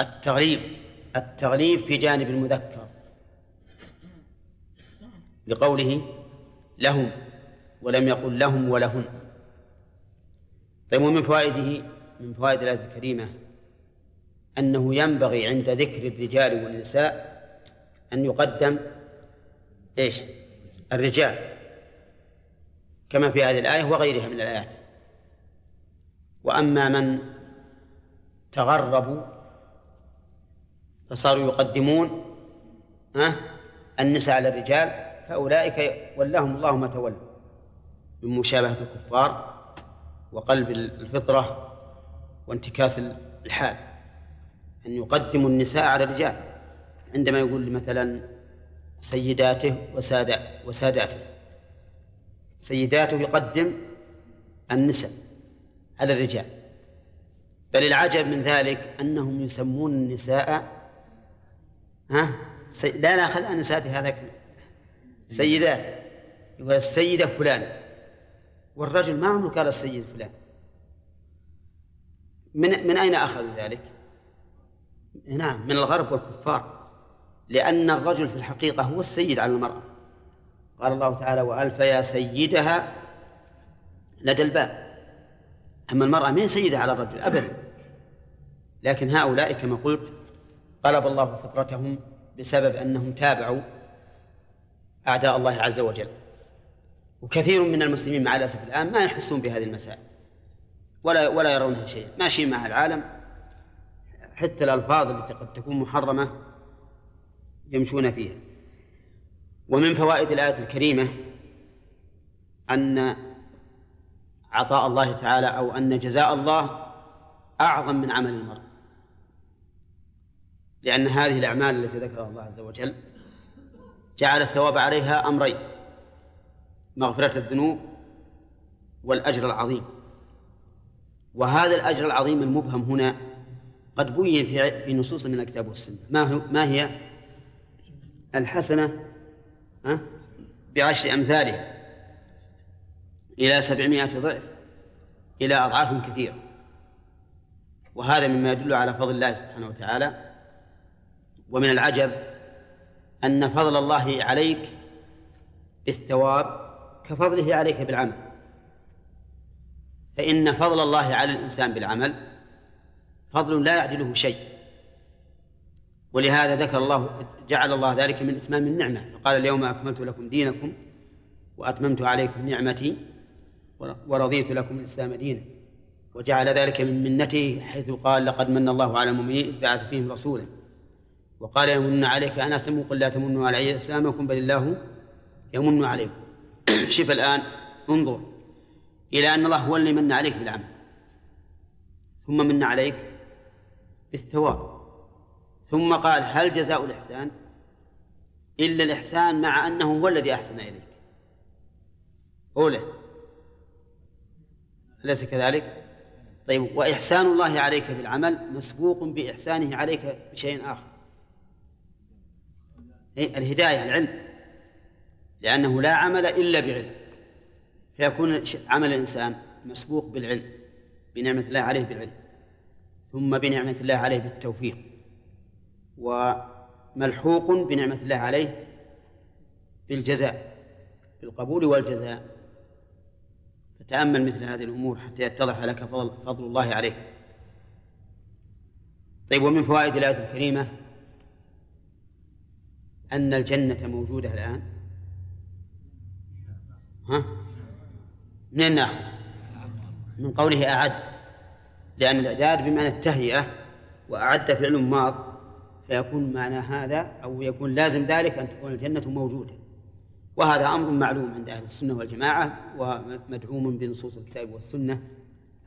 التغليب التغليب في جانب المذكر. لقوله لهم ولم يقل لهم ولهن. طيب ومن فوائده من فوائد الآية الكريمة أنه ينبغي عند ذكر الرجال والنساء أن يقدم إيش؟ الرجال. كما في هذه الآية وغيرها من الآيات. وأما من تغربوا فصاروا يقدمون النساء على الرجال فأولئك ولهم الله ما تولوا من مشابهة الكفار وقلب الفطرة وانتكاس الحال. أن يقدموا النساء على الرجال. عندما يقول مثلا سيداته وساداته. سيداته يقدم النساء على الرجال. بل العجب من ذلك أنهم يسمون النساء ها. لا لا خل نساتي هذا سيدات. يقول السيدة فلان والرجل ما عمره قال السيد فلان. من من أين أخذوا ذلك؟ نعم من الغرب والكفار. لأن الرجل في الحقيقة هو السيد على المرأة. قال الله تعالى وألف يا سيدها لدى الباب. أما المرأة من سيدة على الرجل أبدا. لكن هؤلاء كما قلت قلب الله فطرتهم بسبب أنهم تابعوا أعداء الله عز وجل. وكثير من المسلمين مع الأسف الآن ما يحسون بهذه المسائل ولا ولا يرونها شيئا. ماشيين مع العالم حتى الألفاظ التي قد تكون محرمة يمشون فيها. ومن فوائد الآية الكريمة أن عطاء الله تعالى أو أن جزاء الله أعظم من عمل المرء. لأن هذه الأعمال التي ذكرها الله عز وجل جعل الثواب عليها أمرين مغفرة الذنوب والأجر العظيم. وهذا الأجر العظيم المبهم هنا قد بين في نصوص من الكتاب والسنة. ما ما هي الحسنة؟ بعشر أمثالها. إلى سبعمائة ضعف. إلى أضعاف كثيرة وهذا مما يدل على فضل الله سبحانه وتعالى. ومن العجب أن فضل الله عليك بالثواب كفضله عليك بالعمل. فإن فضل الله على الإنسان بالعمل فضل لا يعدله شيء. ولهذا ذكر الله جعل الله ذلك من إتمام النعمة. فقال اليوم أكملت لكم دينكم وأتممت عليكم نعمتي ورضيت لكم الإسلام دينا. وجعل ذلك من منته حيث قال لقد من الله على المؤمنين إذ بعث فيهم رسولا. وقال يمن عليك أن أسلموا قل لا تمنوا علي إسلامكم بل الله يمن عليكم. شوف الآن انظر إلى أن الله هو اللي من عليك بالعمل. ثم من عليك بالثواب. ثم قال هل جزاء الإحسان؟ إلا الإحسان مع أنه هو الذي أحسن إليك. أولى. أليس كذلك؟ طيب وإحسان الله عليك بالعمل مسبوق بإحسانه عليك بشيء آخر. إيه؟ الهداية العلم. لأنه لا عمل إلا بعلم. فيكون عمل الإنسان مسبوق بالعلم بنعمة الله عليه بالعلم ثم بنعمة الله عليه بالتوفيق. وملحوق بنعمة الله عليه بالجزاء بالقبول والجزاء فتأمل مثل هذه الأمور حتى يتضح لك فضل, فضل الله عليك طيب ومن فوائد الآية الكريمة أن الجنة موجودة الآن ها؟ منين ناخذ؟ من قوله أعد لأن الإعداد بمعنى التهيئة وأعد فعل ماض فيكون معنى هذا أو يكون لازم ذلك أن تكون الجنة موجودة وهذا أمر معلوم عند أهل السنة والجماعة ومدعوم بنصوص الكتاب والسنة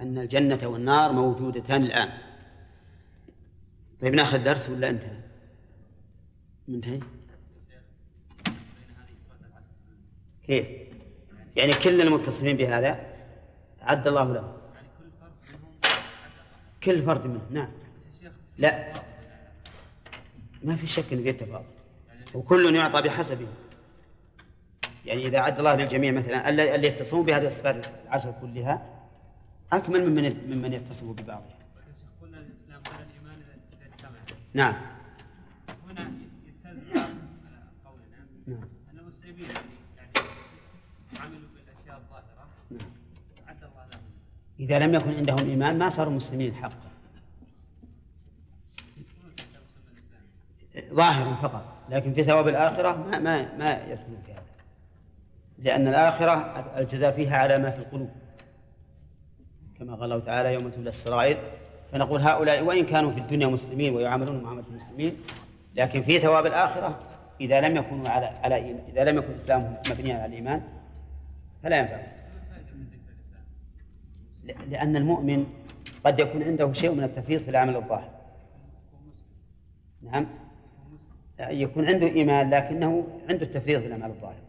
أن الجنة والنار موجودتان الآن طيب ناخذ درس ولا انتهى؟ منتهي؟ كيف؟ يعني كل المتصفين بهذا عد الله له كل فرد منهم نعم لا ما في شك ان في تفاضل وكل يعطى بحسبه. يعني إذا عد الله للجميع مثلا اللي يتصفون بهذه الصفات العشر كلها أكمل ممن ممن يتصف ببعضها قلنا الاسلام ولا الايمان اذا اجتمع نعم. هنا يستلزم قولنا. نعم. ان المسلمين يعني عملوا بالأشياء الظاهرة. نعم. عد الله لهم. إذا لم يكن عندهم إيمان ما صاروا مسلمين حقا. ظاهرا فقط لكن في ثواب الآخرة ما ما ما يدخلون في هذا. لأن الآخرة الجزاء فيها على ما في القلوب. كما قال الله تعالى يوم تبلى السرائر فنقول هؤلاء وإن كانوا في الدنيا مسلمين ويعاملون معاملة المسلمين لكن في ثواب الآخرة إذا لم يكونوا على على إيمان إذا لم يكن إسلامهم مبنيا على الإيمان فلا ينفع. لأن المؤمن قد يكون عنده شيء من التفريط في العمل الظاهر. نعم؟ يكون عنده إيمان لكنه عنده التفريط في الأعمال الظاهرة.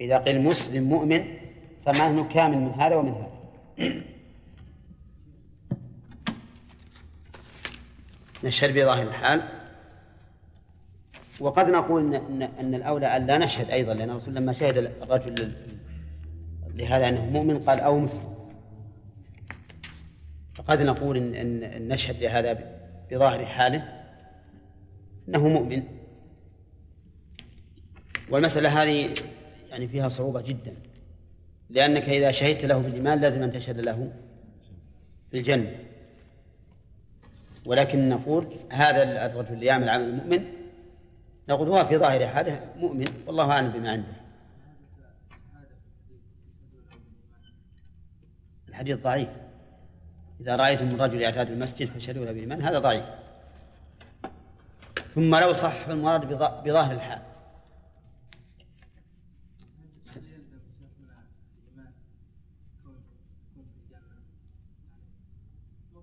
إذا قيل مسلم مؤمن فمعناه كامل من هذا ومن هذا. نشهد بظاهر الحال. وقد نقول إن, إن الأولى أن لا نشهد أيضا لأن الرسول لما شهد الرجل لهذا أنه مؤمن قال أو مسلم. فقد نقول إن إن نشهد لهذا بظاهر حاله. أنه مؤمن. والمسألة هذه يعني فيها صعوبة جدا. لأنك إذا شهدت له بالإيمان لازم أن تشهد له بالجنة ولكن نقول هذا الرجل اللي يعمل عمل المؤمن نقول هو في ظاهر حاله مؤمن والله أعلم بما عنده. الحديث ضعيف. إذا رأيتم الرجل يعتاد المسجد فاشهدوا له بالإيمان هذا ضعيف. ثم لو صح فالمراد بظ- بظاهر الحال.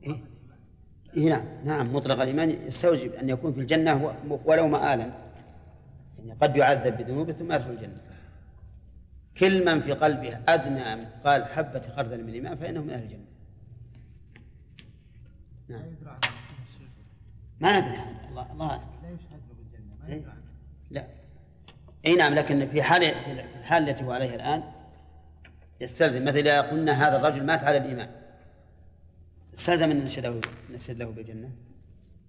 إيه؟ إيه نعم نعم مطلق الإيمان يستوجب أن يكون في الجنة ولو مآلا. يعني قد يعذب بذنوبه ثم يدخل الجنة. كل من في قلبه أدنى مثقال حبة خردل من الإيمان فإنه من أهل الجنة. نعم. ما ندري الله الله أعلم. لا يشهد له بالجنة ما إيه؟ يدري عنه. لا. أي نعم لكن في حال في الحال التي هو عليها الآن يستلزم. مثل إذا قلنا هذا الرجل مات على الإيمان. استلزم أن نشهد له نشهد له بالجنة.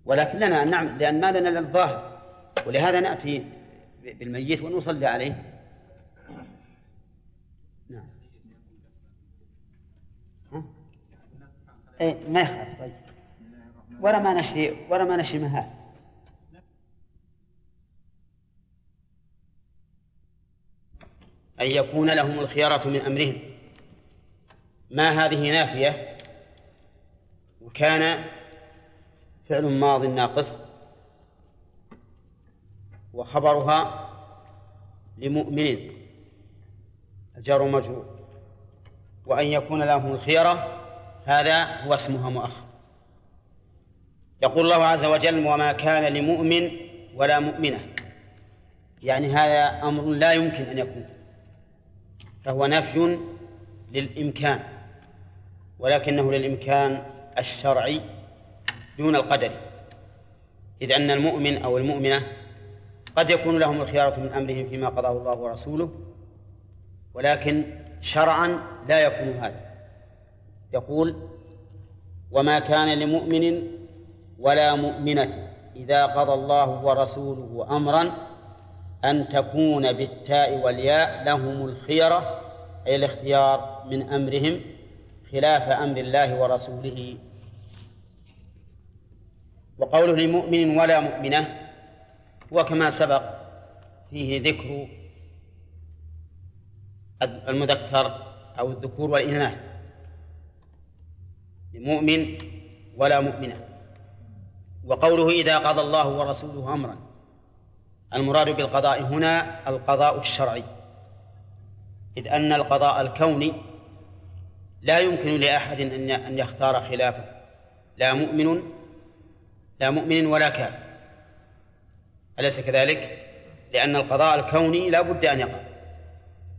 ولكن لنا أن نعمل لأن ما لنا إلا الظاهر. ولهذا نأتي بالميت ونصلي عليه. نعم. ها؟ إيه ما يخالف طيب. ولا ما نشري ولا ما نشري مهال أن يكون لهم الخيارة من أمرهم. ما هذه نافية؟ وكان فعل ماض ناقص. وخبرها لمؤمن الجار مجرور. وأن يكون لهم الخيرة هذا هو اسمها مؤخر. يقول الله عز وجل وما كان لمؤمن ولا مؤمنة. يعني هذا أمر لا يمكن أن يكون. فهو نفي للإمكان ولكنه للإمكان الشرعي دون القدر إذ أن المؤمن أو المؤمنة قد يكون لهم الخيارة من أمرهم فيما قضاه الله ورسوله ولكن شرعا لا يكون هذا. يقول وما كان لمؤمن ولا مؤمنة إذا قضى الله ورسوله أمرا أن تكون بالتاء والياء لهم الخيرة أي الاختيار من أمرهم خلاف أمر الله ورسوله. وقوله لمؤمن ولا مؤمنة وكما سبق فيه ذكر المذكر أو الذكور والإناث. لمؤمن ولا مؤمنة. وقوله إذا قضى الله ورسوله أمرا. المراد بالقضاء هنا القضاء الشرعي. إذ أن القضاء الكوني لا يمكن لأحد أن يختار خلافه. لا مؤمن لا مؤمن ولا كافر. أليس كذلك؟ لأن القضاء الكوني لا بد أن يقع.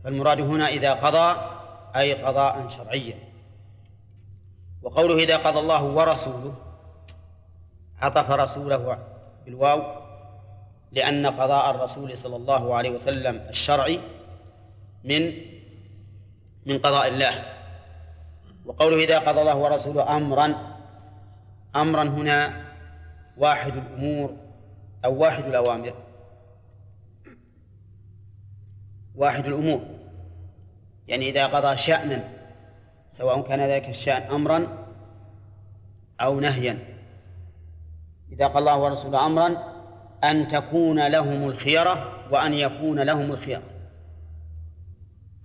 فالمراد هنا إذا قضى أي قضاء شرعيا. وقوله إذا قضى الله ورسوله عطف رسوله بالواو لأن قضاء الرسول صلى الله عليه وسلم الشرعي من من قضاء الله. وقوله إذا قضى الله ورسوله أمرا أمرا هنا واحد الأمور أو واحد الأوامر. واحد الأمور. يعني إذا قضى شأنا سواء كان ذلك الشأن أمرا أو نهيا. إذا قال الله ورسوله أمرا أن تكون لهم الخيرة وأن يكون لهم الخيرة.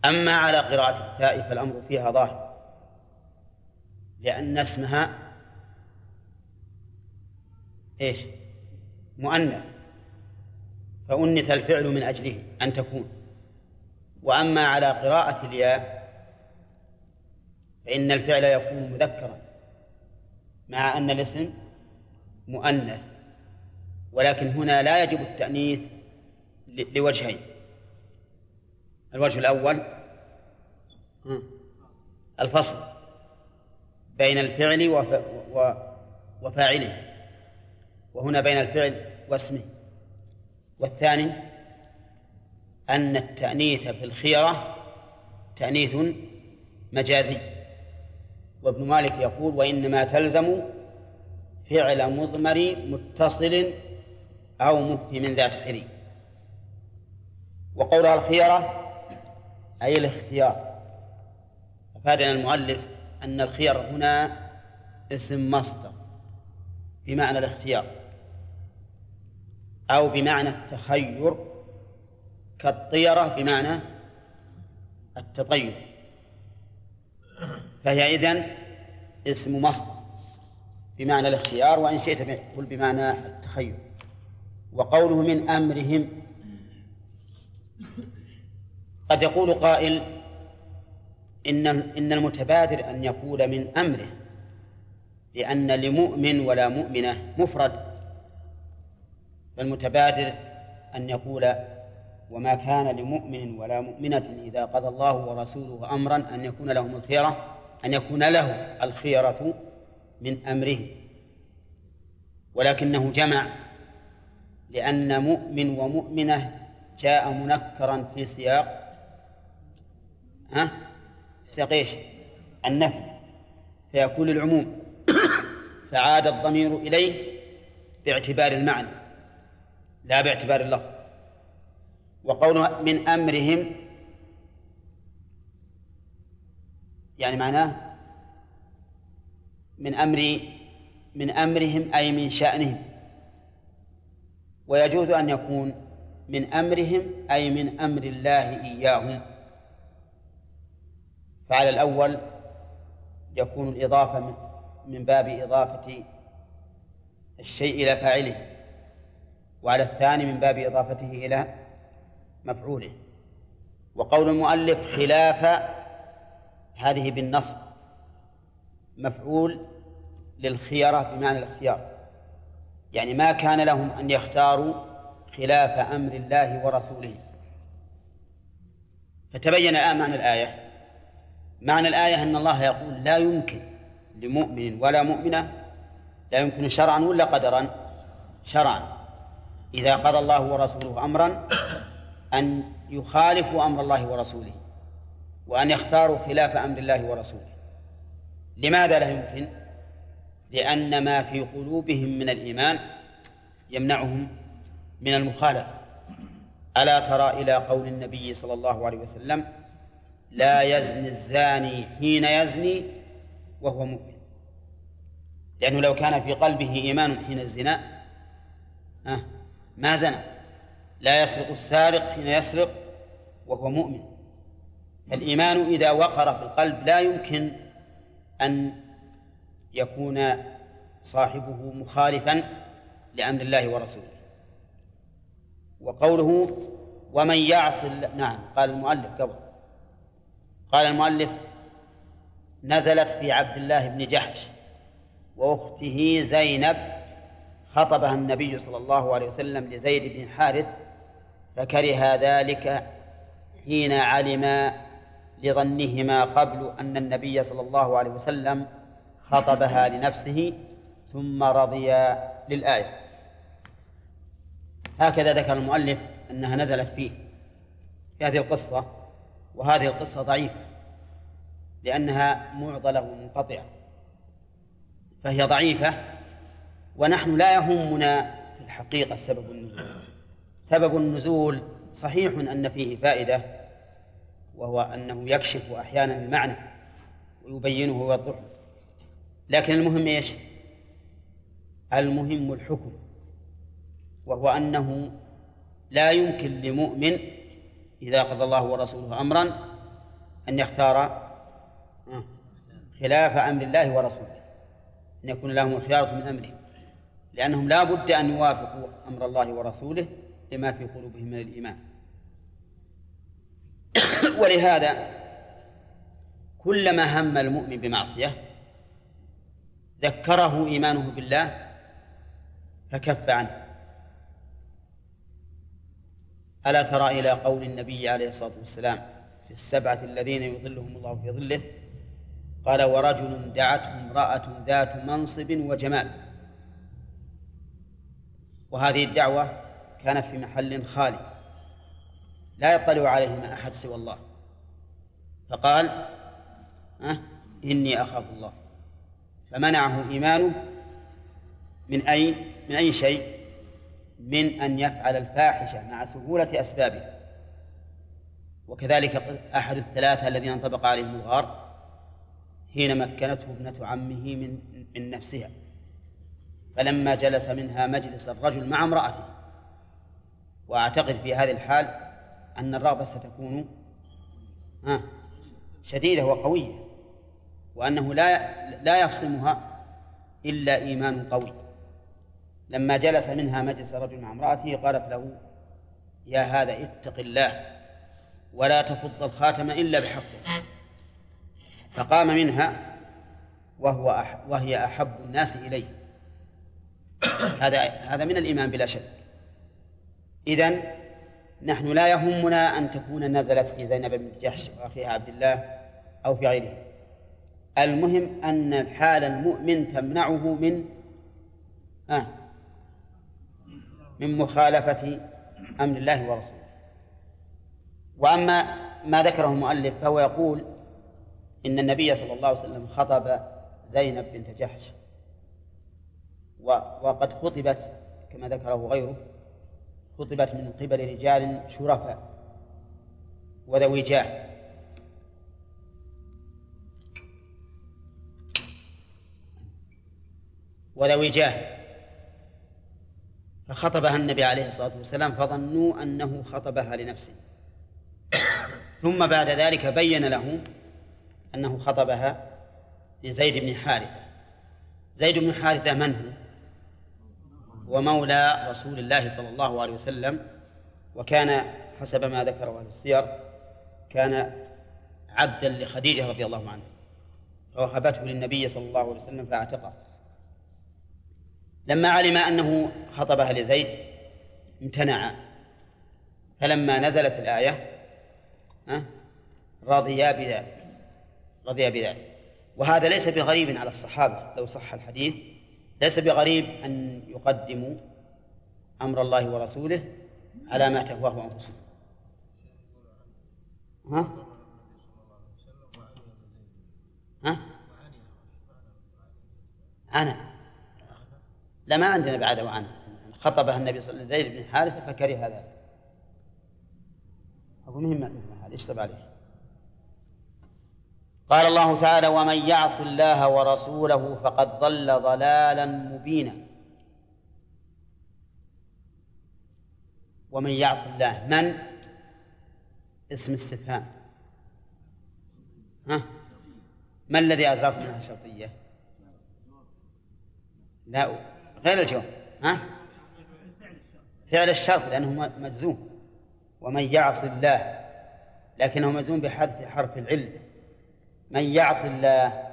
أما على قراءة التاء فالأمر فيها ظاهر لأن اسمها إيش؟ مؤنث فأنث الفعل من أجله أن تكون. وأما على قراءة الياء فإن الفعل يكون مذكرا مع أن الاسم مؤنث. ولكن هنا لا يجب التأنيث لوجهين. الوجه الأول الفصل بين الفعل وفاعله وهنا بين الفعل واسمه. والثاني أن التأنيث في الخيرة تأنيث مجازي. وابن مالك يقول وإنما تلزم فعل مضمر متصل أو مفهم ذات حري وقولها الخيرة أي الاختيار. أفادنا المؤلف أن الخيار هنا اسم مصدر بمعنى الاختيار أو بمعنى التخير كالطيرة بمعنى التطير. فهي إذن اسم مصدر بمعنى الاختيار وإن شئت قل بمعنى التخير. وقوله من أمرهم. قد يقول قائل إن إن المتبادر أن يقول من أمره لأن لمؤمن ولا مؤمنة مفرد فالمتبادر أن يقول وما كان لمؤمن ولا مؤمنة إذا قضى الله ورسوله أمرا أن يكون لهم الخيرة أن يكون له الخيرة من أمره. ولكنه جمع لأن مؤمن ومؤمنة جاء منكرا في سياق ها؟ سياق إيش؟ النفي فيكون العموم فعاد الضمير إليه باعتبار المعنى لا باعتبار اللفظ. وقوله من أمرهم يعني معناه من أمر من أمرهم أي من شأنهم. ويجوز أن يكون من أمرهم أي من أمر الله إياهم. فعلى الأول يكون الإضافة من باب إضافة الشيء إلى فاعله وعلى الثاني من باب إضافته إلى مفعوله. وقول المؤلف خلاف هذه بالنصب مفعول للخيرة بمعنى الاختيار. يعني ما كان لهم أن يختاروا خلاف أمر الله ورسوله. فتبين الآن معنى الآية. معنى الآية أن الله يقول لا يمكن لمؤمن ولا مؤمنة لا يمكن شرعا ولا قدرا شرعا. إذا قضى الله ورسوله أمرا أن يخالفوا أمر الله ورسوله وأن يختاروا خلاف أمر الله ورسوله. لماذا لا يمكن؟ لأن ما في قلوبهم من الإيمان يمنعهم من المخالفة. ألا ترى إلى قول النبي صلى الله عليه وسلم لا يزني الزاني حين يزني وهو مؤمن. لأنه لو كان في قلبه إيمان حين الزنا ما زنى. لا يسرق السارق حين يسرق وهو مؤمن. فالإيمان إذا وقر في القلب لا يمكن أن يكون صاحبه مخالفا لأمر الله ورسوله. وقوله ومن يعص نعم قال المؤلف قبل. قال المؤلف نزلت في عبد الله بن جحش وأخته زينب خطبها النبي صلى الله عليه وسلم لزيد بن حارث فكره ذلك حين علم لظنهما قبل أن النبي صلى الله عليه وسلم خطبها لنفسه ثم رضي للآية. هكذا ذكر المؤلف أنها نزلت فيه في هذه القصة وهذه القصة ضعيفة لأنها معضلة ومنقطعة. فهي ضعيفة ونحن لا يهمنا في الحقيقة سبب النزول. سبب النزول صحيح أن فيه فائدة وهو أنه يكشف أحيانا المعنى ويبينه ويوضحه لكن المهم إيش؟ المهم الحكم وهو أنه لا يمكن لمؤمن إذا قضى الله ورسوله أمرا أن يختار خلاف أمر الله ورسوله أن يكون لهم الخيارة من أمرهم لأنهم لا بد أن يوافقوا أمر الله ورسوله لما في قلوبهم من الإيمان ولهذا كلما هم المؤمن بمعصية ذكره إيمانه بالله فكف عنه. ألا ترى إلى قول النبي عليه الصلاة والسلام في السبعة الذين يظلهم الله في ظله قال ورجل دعته امرأة ذات منصب وجمال. وهذه الدعوة كانت في محل خالي لا يطلع عليهما أحد سوى الله. فقال أه إني أخاف الله. فمنعه إيمانه من أي من أي شيء؟ من أن يفعل الفاحشة مع سهولة أسبابها. وكذلك أحد الثلاثة الذين انطبق عليهم الغار حين مكنته ابنة عمه من من نفسها. فلما جلس منها مجلس الرجل مع امرأته. وأعتقد في هذه الحال أن الرغبة ستكون شديدة وقوية. وأنه لا لا يفصمها إلا إيمان قوي. لما جلس منها مجلس رجل مع امرأته قالت له يا هذا اتق الله ولا تفض الخاتم إلا بحقه. فقام منها وهو أح وهي أحب الناس إليه. هذا هذا من الإيمان بلا شك. إذن نحن لا يهمنا أن تكون نزلت في زينب بن جحش وأخيها عبد الله أو في غيره. المهم أن الحال المؤمن تمنعه من آه من مخالفة أمر الله ورسوله. وأما ما ذكره المؤلف فهو يقول إن النبي صلى الله عليه وسلم خطب زينب بنت جحش وقد خطبت كما ذكره غيره خطبت من قبل رجال شرفاء وذوي جاه. وذوي جاه. فخطبها النبي عليه الصلاة والسلام فظنوا أنه خطبها لنفسه. ثم بعد ذلك بين لهم أنه خطبها لزيد بن حارثة. زيد بن حارثة من هو؟ ومولى رسول الله صلى الله عليه وسلم وكان حسب ما ذكره أهل السير كان عبدا لخديجة رضي الله عنها. فوهبته للنبي صلى الله عليه وسلم فاعتقه. لما علم أنه خطبها لزيد امتنع. فلما نزلت الآية رضيا بذلك رضيا بذلك. وهذا ليس بغريب على الصحابة لو صح الحديث. ليس بغريب أن يقدموا أمر الله ورسوله على ما تهواه أنفسهم. ها؟ ها؟ أنا. لا ما عندنا بعد وعن. خطبها النبي صلى الله عليه وسلم زيد بن حارثة فكره هذا. أقول مهم هذا اشتب عليه. قال الله تعالى ومن يعص الله ورسوله فقد ضل ضلالا مبينا. ومن يعص الله من؟ اسم استفهام. ها؟ ما الذي أدراك منها شرطية؟ لا غير الجواب. ها؟ فعل الشرط لأنه مجزوم. ومن يعص الله لكنه مجزوم بحذف حرف العلم من يعص الله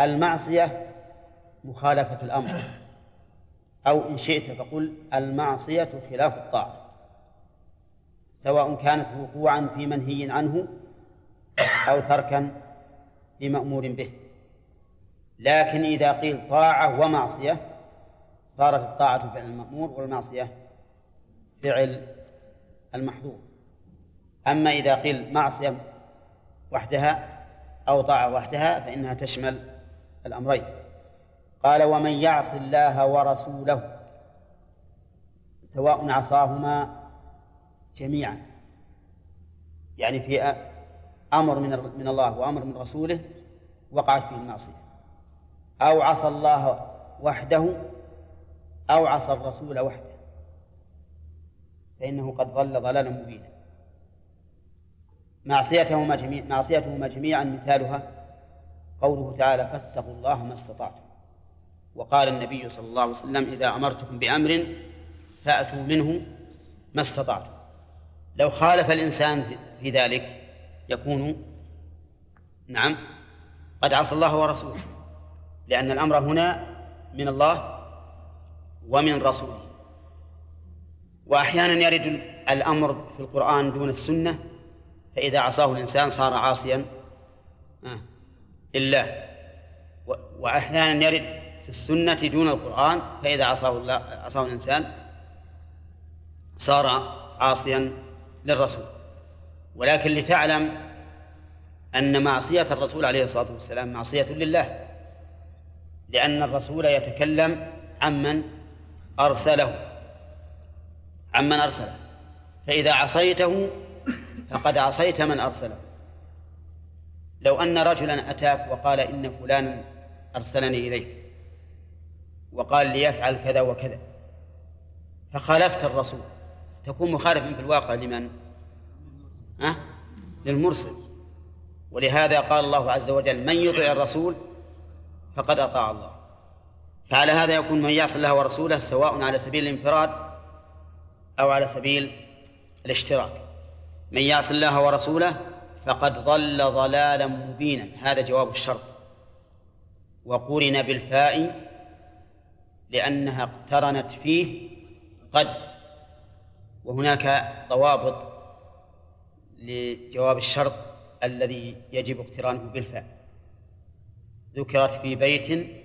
المعصية مخالفة الأمر. أو إن شئت فقل المعصية خلاف الطاعة. سواء كانت وقوعا في منهي عنه أو تركا لمأمور به. لكن إذا قيل طاعة ومعصية صارت الطاعة فعل المأمور والمعصية فعل المحظور أما إذا قيل معصية وحدها أو طاعة وحدها فإنها تشمل الأمرين. قال ومن يعص الله ورسوله سواء عصاهما جميعا. يعني في أمر من من الله وأمر من رسوله وقعت فيه المعصية. أو عصى الله وحده أو عصى الرسول وحده. فإنه قد ضل ضلالا مبينا. معصيتهما جميع معصيتهما جميعا مثالها قوله تعالى فاتقوا الله ما استطعتم. وقال النبي صلى الله عليه وسلم إذا أمرتكم بأمر فأتوا منه ما استطعتم. لو خالف الإنسان في ذلك يكون نعم قد عصى الله ورسوله. لأن الأمر هنا من الله ومن رسوله. وأحيانا يرد الأمر في القرآن دون السنة فإذا عصاه الإنسان صار عاصيا لله. وأحيانا يرد في السنة دون القرآن فإذا عصاه الله عصاه الإنسان صار عاصيا للرسول. ولكن لتعلم أن معصية الرسول عليه الصلاة والسلام معصية لله. لأن الرسول يتكلم عمن أرسله. عمن أرسله؟ فإذا عصيته فقد عصيت من أرسله. لو أن رجلا أتاك وقال إن فلانا أرسلني إليك وقال ليفعل كذا وكذا فخالفت الرسول. تكون مخالفا في الواقع لمن؟ أه؟ للمرسل. ولهذا قال الله عز وجل من يطع الرسول فقد أطاع الله. فعلى هذا يكون من يعصي الله ورسوله سواء على سبيل الانفراد أو على سبيل الاشتراك. من يعص الله ورسوله فقد ضل ضلالا مبينا. هذا جواب الشرط. وقرن بالفاء لأنها اقترنت فيه قد. وهناك ضوابط لجواب الشرط الذي يجب اقترانه بالفاء. ذكرت في بيت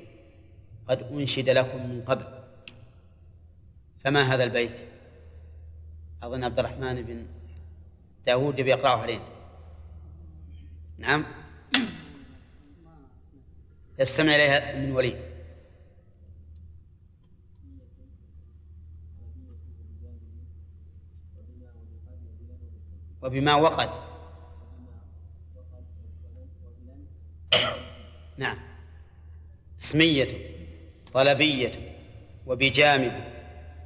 قد أنشد لكم من قبل. فما هذا البيت؟ أظن عبد الرحمن بن داود بيقرأه علينا. نعم. يستمع إليها من وليد. وبما وقد. نعم. اسمية. طلبية وبجامد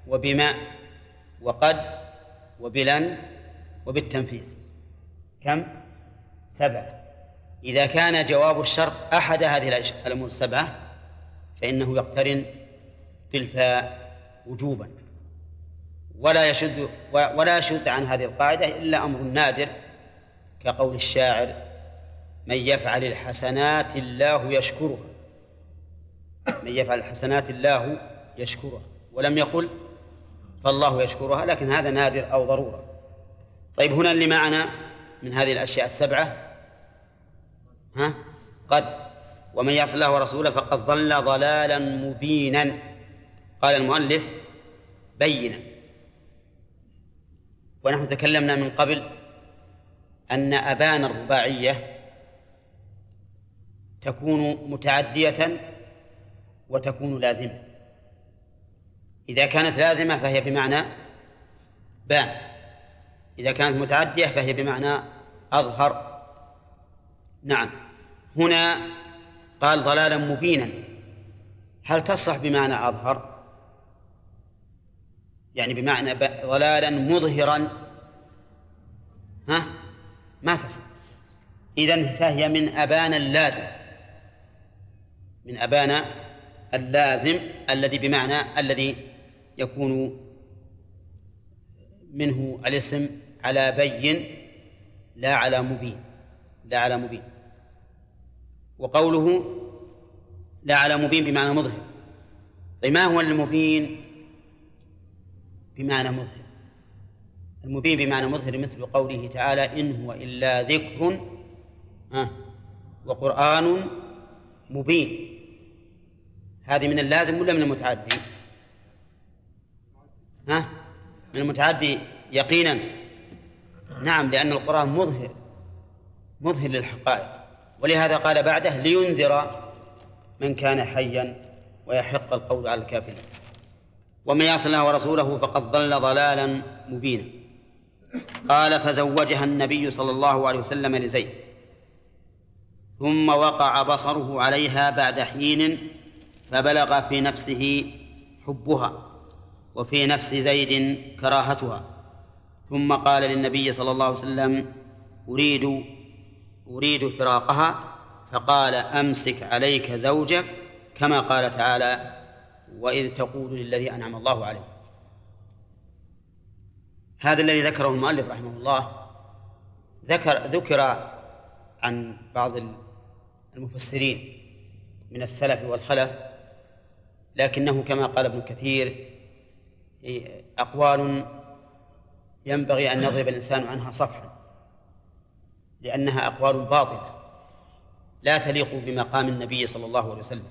وبما وقد وبلن وبالتنفيذ. كم؟ سبعة. إذا كان جواب الشرط أحد هذه الأمور السبعة فإنه يقترن بالفاء وجوبا. ولا يشد ولا يشد عن هذه القاعدة إلا أمر نادر كقول الشاعر من يفعل الحسنات الله يشكرها من يفعل الحسنات الله يشكرها ولم يقل فالله يشكرها لكن هذا نادر أو ضرورة. طيب هنا اللي معنا من هذه الأشياء السبعة ها؟ قد ومن يعص الله ورسوله فقد ضل ضلالا مبينا. قال المؤلف بينا. ونحن تكلمنا من قبل أن أبان الرباعية تكون متعدية وتكون لازمة. إذا كانت لازمة فهي بمعنى بان. إذا كانت متعدية فهي بمعنى أظهر. نعم. هنا قال ضلالا مبينا. هل تصلح بمعنى أظهر؟ يعني بمعنى ضلالا مظهرا. ها؟ ما تصلح. إذن فهي من أبان اللازم من أبان اللازم الذي بمعنى الذي يكون منه الاسم على بين لا على مبين لا على مبين. وقوله لا على مبين بمعنى مظهر. طيب ما هو المبين بمعنى مظهر؟ المبين بمعنى مظهر مثل قوله تعالى إن هو إلا ذكر وقرآن مبين. هذه من اللازم ولا من المتعدي؟ ها؟ من المتعدي يقينا؟ نعم لأن القرآن مظهر مظهر للحقائق. ولهذا قال بعده لينذر من كان حيا ويحق القول على الكافرين. ومن يعص الله ورسوله فقد ضل ضلالا مبينا. قال فزوجها النبي صلى الله عليه وسلم لزيد. ثم وقع بصره عليها بعد حين فبلغ في نفسه حبها وفي نفس زيد كراهتها. ثم قال للنبي صلى الله عليه وسلم أريد أريد فراقها. فقال أمسك عليك زوجك كما قال تعالى وإذ تقول للذي أنعم الله عليه هذا الذي ذكره المؤلف رحمه الله ذكر ذكر عن بعض المفسرين من السلف والخلف لكنه كما قال ابن كثير أقوال ينبغي أن يضرب الإنسان عنها صفحا لأنها أقوال باطلة لا تليق بمقام النبي صلى الله عليه وسلم.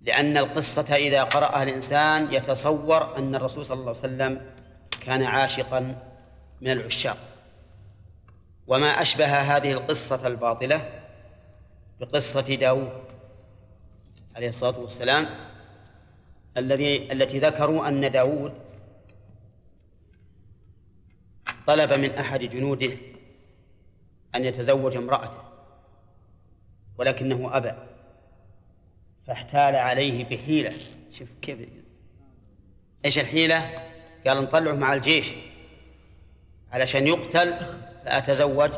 لأن القصة إذا قرأها الإنسان يتصور أن الرسول صلى الله عليه وسلم كان عاشقا من العشاق. وما أشبه هذه القصة الباطلة بقصة داود عليه الصلاة والسلام الذي التي ذكروا أن داود طلب من أحد جنوده أن يتزوج امرأته ولكنه أبى فاحتال عليه بحيلة شوف كيف إيش الحيلة؟ قال نطلعه مع الجيش علشان يقتل فأتزوج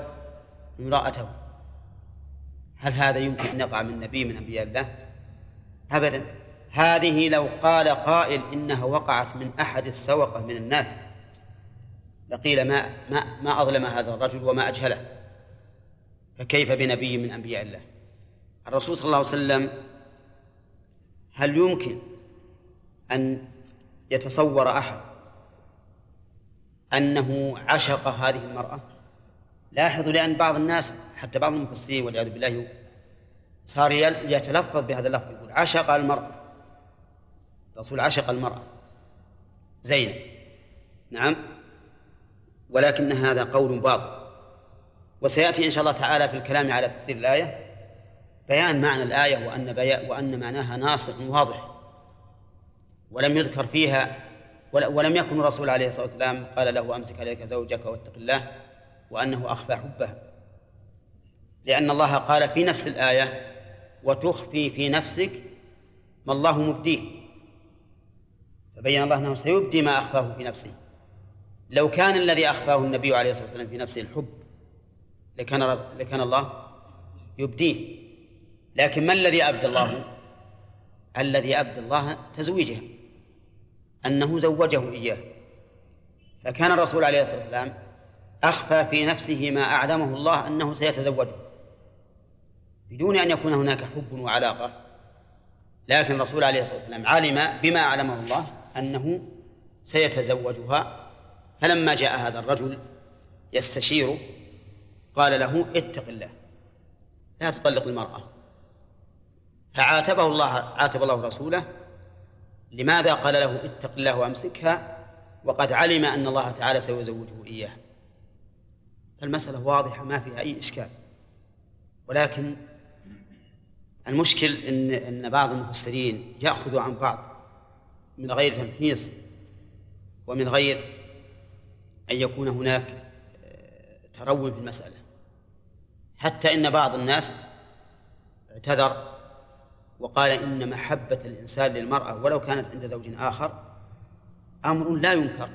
امرأته هل هذا يمكن أن يقع من نبي من أنبياء الله؟ أبدا. هذه لو قال قائل إنها وقعت من أحد السوقة من الناس. لقيل ما ما ما أظلم هذا الرجل وما أجهله. فكيف بنبي من أنبياء الله؟ الرسول صلى الله عليه وسلم هل يمكن أن يتصور أحد أنه عشق هذه المرأة؟ لاحظوا لأن بعض الناس حتى بعض المفسرين والعياذ بالله صار يتلفظ بهذا اللفظ يقول عشق المرأة. الرسول عشق المرأة. زينب نعم. ولكن هذا قول باطل. وسيأتي إن شاء الله تعالى في الكلام على تفسير الآية. بيان معنى الآية وأن بيا وأن معناها ناصح واضح. ولم يذكر فيها ول- ولم يكن الرسول عليه الصلاة والسلام قال له أمسك عليك زوجك واتق الله وأنه أخفى حبها لأن الله قال في نفس الآية وتخفي في نفسك ما الله مبديه. فبين الله أنه سيبدي ما أخفاه في نفسه. لو كان الذي أخفاه النبي عليه الصلاة والسلام في نفسه الحب لكان لكان الله يبديه. لكن ما الذي أبدى الله؟ الذي أبدى الله تزويجها أنه زوجه إياه. فكان الرسول عليه الصلاة والسلام أخفى في نفسه ما أعلمه الله أنه سيتزوجه. بدون أن يكون هناك حب وعلاقة. لكن الرسول عليه الصلاة والسلام علم بما أعلمه الله أنه سيتزوجها. فلما جاء هذا الرجل يستشيره قال له اتق الله لا تطلق المرأة. فعاتبه الله عاتب الله رسوله لماذا قال له اتق الله وامسكها؟ وقد علم أن الله تعالى سيزوجه إياها. فالمسألة واضحة ما فيها أي إشكال. ولكن المشكل إن إن بعض المفسرين يأخذ عن بعض من غير تمحيص ومن غير أن يكون هناك ترون في المسألة. حتى إن بعض الناس اعتذر وقال إن محبة الإنسان للمرأة ولو كانت عند زوج آخر أمر لا ينكر.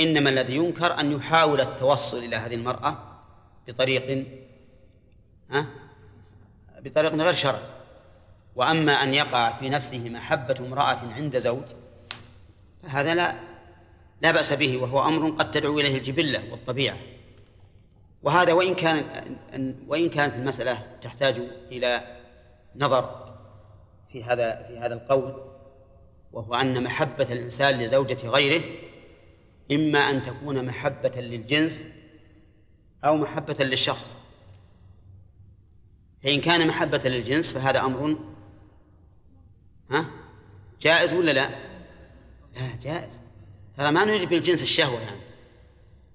إنما الذي ينكر أن يحاول التوصل إلى هذه المرأة بطريق ها بطريق غير شرعي وأما أن يقع في نفسه محبة امرأة عند زوج فهذا لا لا بأس به وهو أمر قد تدعو إليه الجبلة والطبيعة. وهذا وإن كان وإن كانت المسألة تحتاج إلى نظر في هذا في هذا القول وهو أن محبة الإنسان لزوجة غيره إما أن تكون محبة للجنس أو محبة للشخص. فإن كان محبة للجنس فهذا أمر ها؟ جائز ولا لا؟ لا جائز. ترى ما نريد بالجنس الشهوة يعني.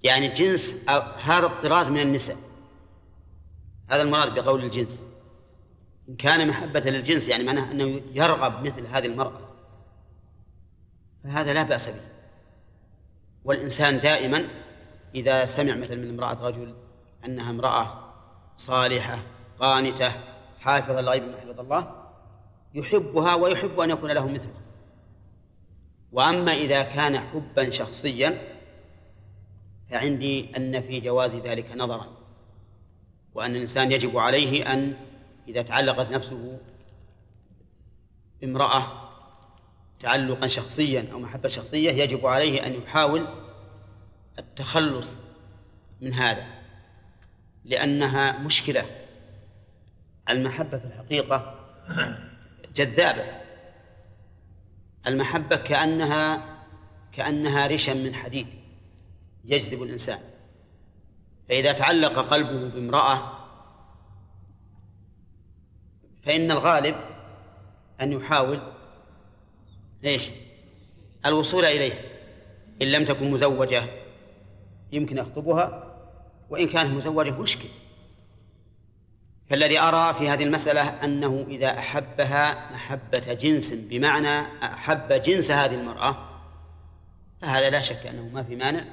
يعني جنس هذا الطراز من النساء. هذا المراد بقول الجنس. إن كان محبة للجنس يعني معناه أنه يرغب مثل هذه المرأة. فهذا لا بأس به. والإنسان دائما إذا سمع مثل من امرأة رجل أنها امرأة صالحة قانتة حافظة للغيب من حفظ الله يحبها ويحب أن يكون له مثلها وأما إذا كان حبا شخصيا فعندي أن في جواز ذلك نظرا. وأن الإنسان يجب عليه أن إذا تعلقت نفسه بامرأة تعلقا شخصيا أو محبة شخصية يجب عليه أن يحاول التخلص من هذا لأنها مشكلة. المحبة في الحقيقة جذابة. المحبة كأنها كأنها رشا من حديد يجذب الإنسان. فإذا تعلق قلبه بامرأة فإن الغالب أن يحاول إيش؟ الوصول إليها إن لم تكن مزوجة يمكن يخطبها وإن كانت مزوجة مشكل. فالذي أرى في هذه المسألة أنه إذا أحبها محبة جنس بمعنى أحب جنس هذه المرأة فهذا لا شك أنه ما في مانع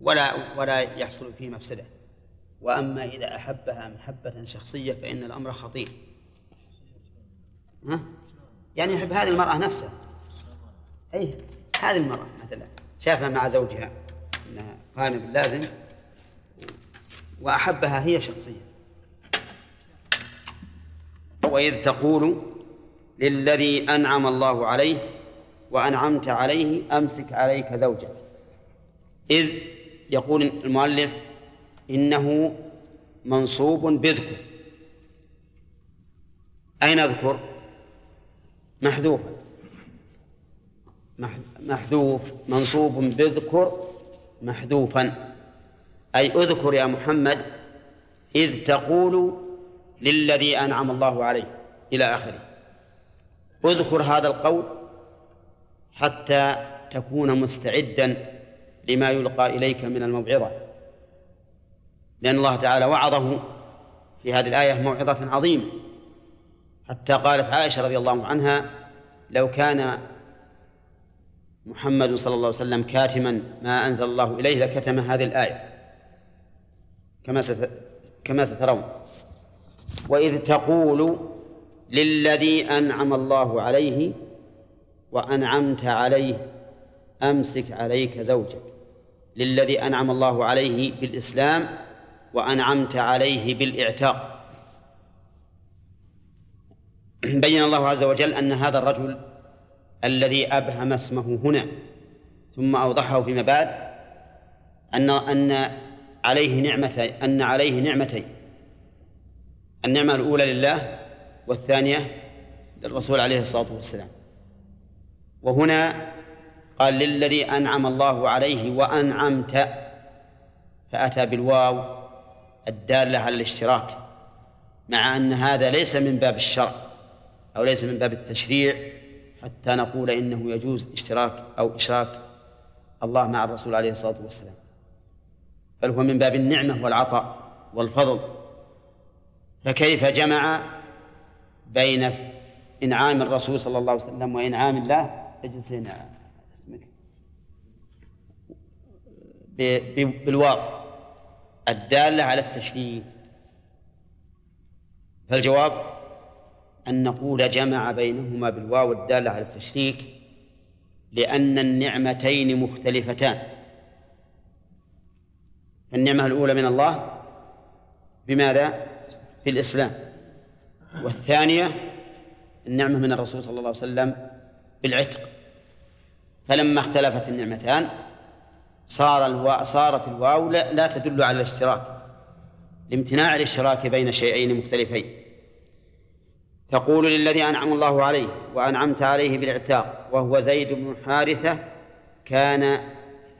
ولا ولا يحصل فيه مفسدة. وأما إذا أحبها محبة شخصية فإن الأمر خطير. ها؟ يعني يحب هذه المرأة نفسها. أي هذه المرأة مثلا. شافها مع زوجها أنها قائمة باللازم وأحبها هي شخصيا. وإذ تقول للذي أنعم الله عليه وأنعمت عليه أمسك عليك زوجك. إذ يقول المؤلف إنه منصوب بذكر. أين أذكر؟ محذوفا مح- محذوف. منصوب باذكر محذوفا. أي أذكر يا محمد إذ تقول للذي أنعم الله عليه إلى آخره. اذكر هذا القول حتى تكون مستعدا لما يلقى إليك من الموعظة. لأن الله تعالى وعظه في هذه الآية موعظة عظيمة. حتى قالت عائشة رضي الله عنها لو كان محمد صلى الله عليه وسلم كاتما ما أنزل الله إليه لكتم هذه الآية. كما. كما سترون. وإذ تقول للذي أنعم الله عليه وأنعمت عليه أمسك عليك زوجك. للذي أنعم الله عليه بالإسلام وأنعمت عليه بالإعتاق. بين الله عز وجل أن هذا الرجل الذي أبهم اسمه هنا ثم أوضحه فيما بعد أن أن عليه نعمة أن عليه نعمتين. النعمة الأولى لله والثانية للرسول عليه الصلاة والسلام. وهنا قال للذي أنعم الله عليه وأنعمت فأتى بالواو الدالة على الاشتراك مع أن هذا ليس من باب الشرع أو ليس من باب التشريع حتى نقول إنه يجوز اشتراك أو إشراك الله مع الرسول عليه الصلاة والسلام. بل هو من باب النعمة والعطاء والفضل. فكيف جمع بين إنعام الرسول صلى الله عليه وسلم وإنعام الله؟ اجلس هنا. اسمك ب- ب- بالواو. الدالة على التشريك فالجواب أن نقول جمع بينهما بالواو الدالة على التشريك لأن النعمتين مختلفتان. النعمة الأولى من الله. بماذا؟ في الإسلام. والثانية النعمة من الرسول صلى الله عليه وسلم بالعتق. فلما اختلفت النعمتان صار الوا... صارت الواو لا... لا تدل على الاشتراك. لامتناع الاشتراك بين شيئين مختلفين. تقول للذي أنعم الله عليه وأنعمت عليه بالإعتاق وهو زيد بن حارثة كان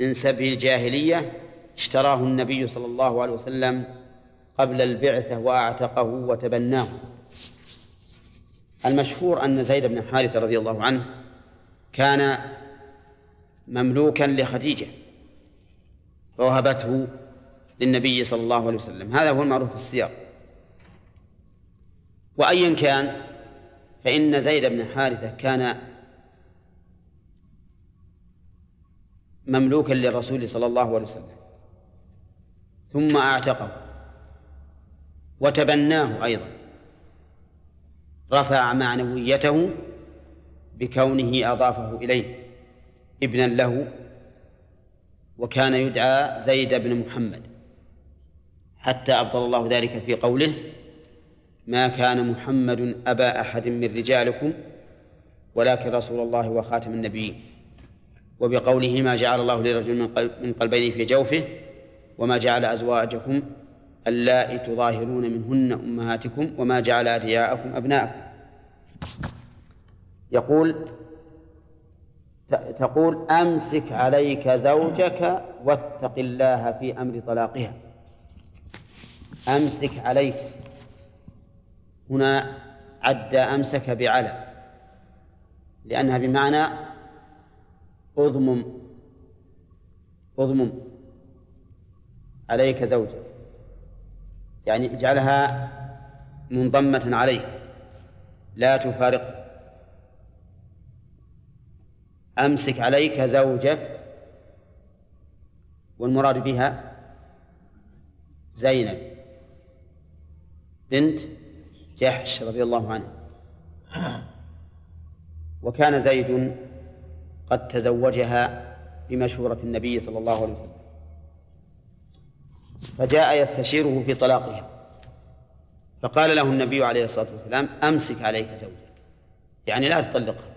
من سبي الجاهلية اشتراه النبي صلى الله عليه وسلم قبل البعثة وأعتقه وتبناه. المشهور أن زيد بن حارثة رضي الله عنه كان مملوكا لخديجة فوهبته للنبي صلى الله عليه وسلم. هذا هو المعروف في السياق. وأيا كان فإن زيد بن حارثة كان مملوكا للرسول صلى الله عليه وسلم ثم أعتقه. وتبناه أيضا. رفع معنويته بكونه أضافه إليه ابنا له وكان يدعى زيد بن محمد. حتى أبطل الله ذلك في قوله ما كان محمد أبا أحد من رجالكم ولكن رسول الله وخاتم النبيين. وبقوله ما جعل الله لرجل من قلب من قلبين في جوفه وما جعل أزواجكم اللائي تظاهرون منهن أمهاتكم وما جعل أدعياءكم أبناءكم. يقول تقول أمسك عليك زوجك واتق الله في أمر طلاقها. أمسك عليك. هنا عد أمسك بعلى. لأنها بمعنى أضمم أضمم عليك زوجك. يعني اجعلها منضمة عليك لا تفارقه أمسك عليك زوجك والمراد بها زينب بنت جحش رضي الله عنه. وكان زيد قد تزوجها بمشورة النبي صلى الله عليه وسلم. فجاء يستشيره في طلاقها فقال له النبي عليه الصلاة والسلام أمسك عليك زوجك. يعني لا تطلقها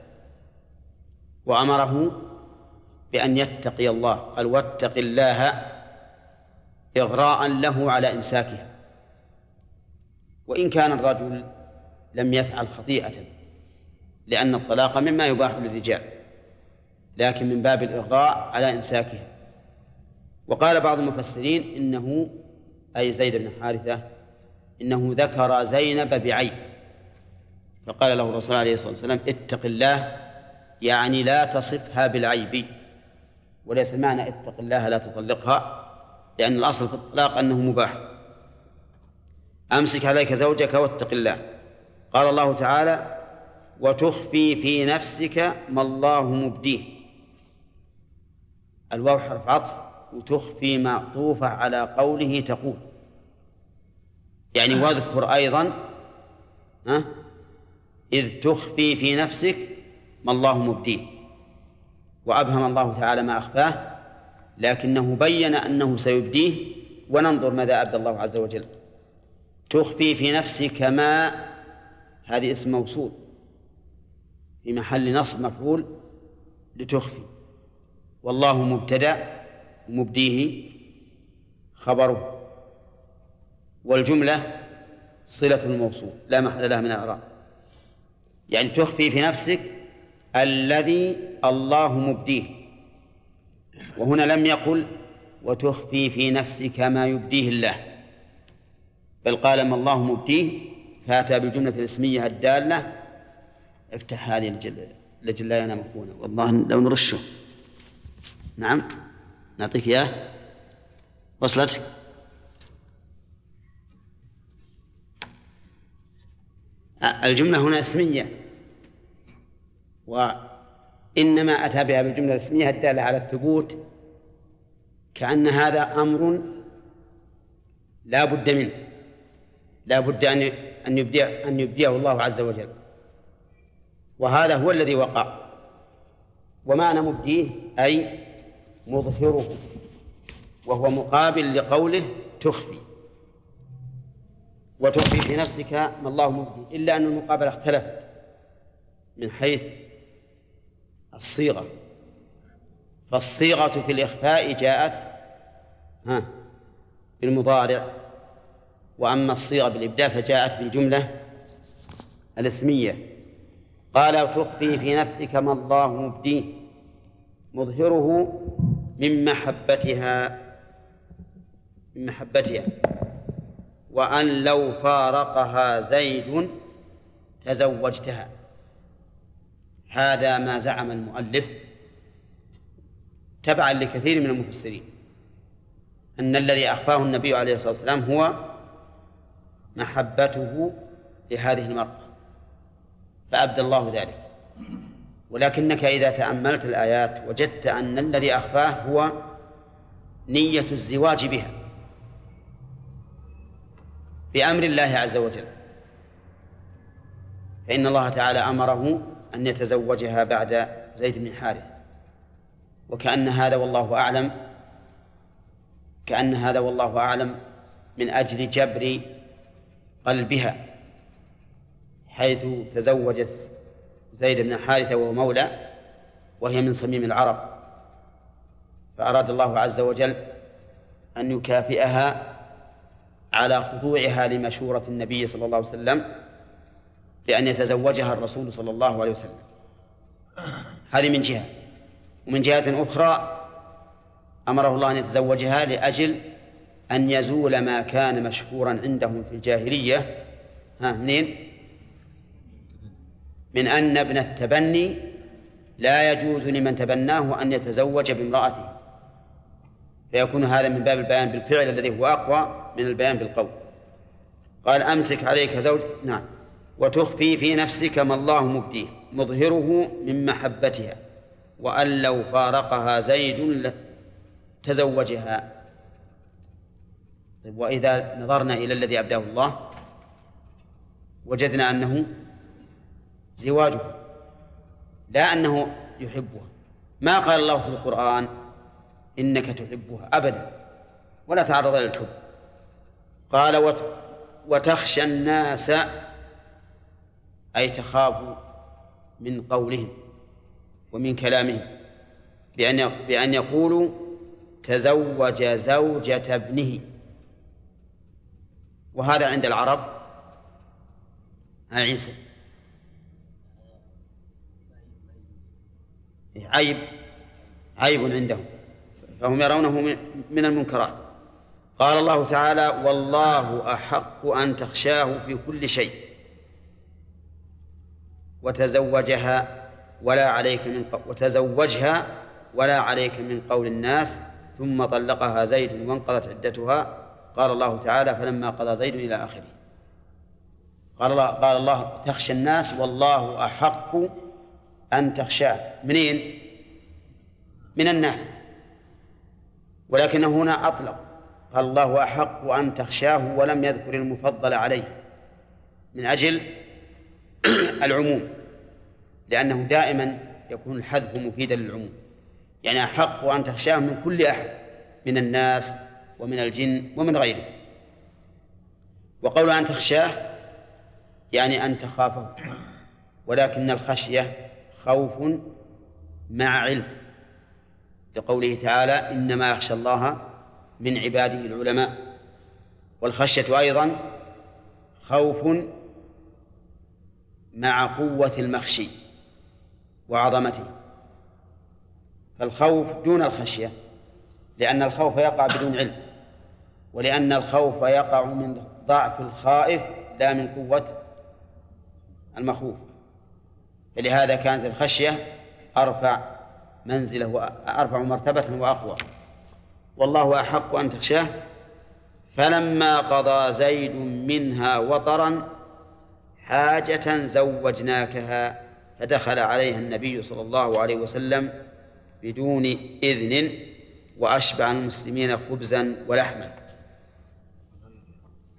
وأمره بأن يتقي الله قال واتق الله إغراء له على إمساكها. وإن كان الرجل لم يفعل خطيئة لأن الطلاق مما يباح للرجال لكن من باب الإغراء على إمساكها. وقال بعض المفسرين إنه أي زيد بن حارثة إنه ذكر زينب بعيب فقال له الرسول عليه الصلاة والسلام اتق الله يعني لا تصفها بالعيب. وليس المعنى اتق الله لا تطلقها لأن الأصل في الطلاق أنه مباح. أمسك عليك زوجك واتق الله. قال الله تعالى وتخفي في نفسك ما الله مبديه. الواو حرف عطف. وتخفي معطوفة على قوله تقول. يعني واذكر أيضا ها إذ تخفي في نفسك ما الله مبديه. وأبهم الله تعالى ما أخفاه لكنه بين أنه سيبديه. وننظر ماذا أبدى الله عز وجل. تخفي في نفسك ما هذه اسم موصول. في محل نصب مفعول لتخفي. والله مبتدأ مبديه خبره والجملة صلة الموصول لا محل لها من الإعراب يعني تخفي في نفسك الذي الله مبديه. وهنا لم يقل وتخفي في نفسك ما يبديه الله. بل قال ما الله مبديه فأتى بالجملة الاسمية الدالة. افتح هذه لجل لا ينام والله لو نرشه. نعم؟ نعطيك إياه. وصلت الجملة هنا اسمية. وإنما أتى بها بالجملة الاسمية الدالة على الثبوت كأن هذا أمر لا بد منه. لا بد أن أن يبديه أن يبديه الله عز وجل. وهذا هو الذي وقع. ومعنى مبديه أي مظهره وهو مقابل لقوله تخفي وتخفي في نفسك ما الله مبدي إلا أن المقابلة اختلفت من حيث الصيغة. فالصيغة في الإخفاء جاءت ها بالمضارع وأما الصيغة بالإبداع فجاءت بالجملة الاسمية. قال تخفي في نفسك ما الله مبديه مظهره من محبتها من محبتها. وأن لو فارقها زيد تزوجتها. هذا ما زعم المؤلف تبعا لكثير من المفسرين أن الذي أخفاه النبي عليه الصلاة والسلام هو محبته لهذه المرأة. فأبدى الله ذلك. ولكنك إذا تأملت الآيات وجدت أن الذي أخفاه هو نية الزواج بها. بأمر الله عز وجل. فإن الله تعالى أمره أن يتزوجها بعد زيد بن حارث وكأن هذا والله أعلم كأن هذا والله أعلم من أجل جبر قلبها حيث تزوجت زيد بن حارثة وهو مولى وهي من صميم العرب. فأراد الله عز وجل أن يكافئها على خضوعها لمشورة النبي صلى الله عليه وسلم بأن يتزوجها الرسول صلى الله عليه وسلم. هذه من جهة. ومن جهة أخرى أمره الله أن يتزوجها لأجل أن يزول ما كان مشهورا عندهم في الجاهلية. ها منين؟ من أن ابن التبني لا يجوز لمن تبناه أن يتزوج بامرأته. فيكون هذا من باب البيان بالفعل الذي هو أقوى من البيان بالقول. قال أمسك عليك زوج نعم وتخفي في نفسك ما الله مبديه مظهره من محبتها وأن لو فارقها زيد تزوجها طيب وإذا نظرنا إلى الذي أبداه الله وجدنا أنه زواجها لا أنه يحبها. ما قال الله في القرآن إنك تحبها أبدا ولا تعرض للحب قال وتخشى الناس أي تخاف من قولهم ومن كلامهم بأن بأن يقولوا تزوج زوجة ابنه. وهذا عند العرب عيسى. عيب عيب عندهم فهم يرونه من- من المنكرات قال الله تعالى والله أحق أن تخشاه في كل شيء وتزوجها ولا عليك من. وتزوجها ولا عليك من قول الناس ثم طلقها زيد وانقضت عدتها قال الله تعالى فلما قضى زيد إلى آخره قال الله قال الله تخشى الناس والله أحق أن تخشاه. منين؟ من الناس. ولكن هنا أطلق. قال الله أحق أن تخشاه ولم يذكر المفضل عليه. من أجل العموم. لأنه دائما يكون الحذف مفيدا للعموم. يعني أحق أن تخشاه من كل أحد. من الناس ومن الجن ومن غيره. وقول أن تخشاه يعني أن تخافه. ولكن الخشية خوف مع علم. لقوله تعالى إنما يخشى الله من عباده العلماء. والخشية أيضا خوف مع قوة المخشي وعظمته. فالخوف دون الخشية لأن الخوف يقع بدون علم ولأن الخوف يقع من ضعف الخائف لا من قوة المخوف. فلهذا كانت الخشية أرفع منزلة وأرفع مرتبة وأقوى والله أحق أن تخشاه فلما قضى زيد منها وطرا حاجة زوجناكها فدخل عليها النبي صلى الله عليه وسلم بدون إذن وأشبع المسلمين خبزا ولحما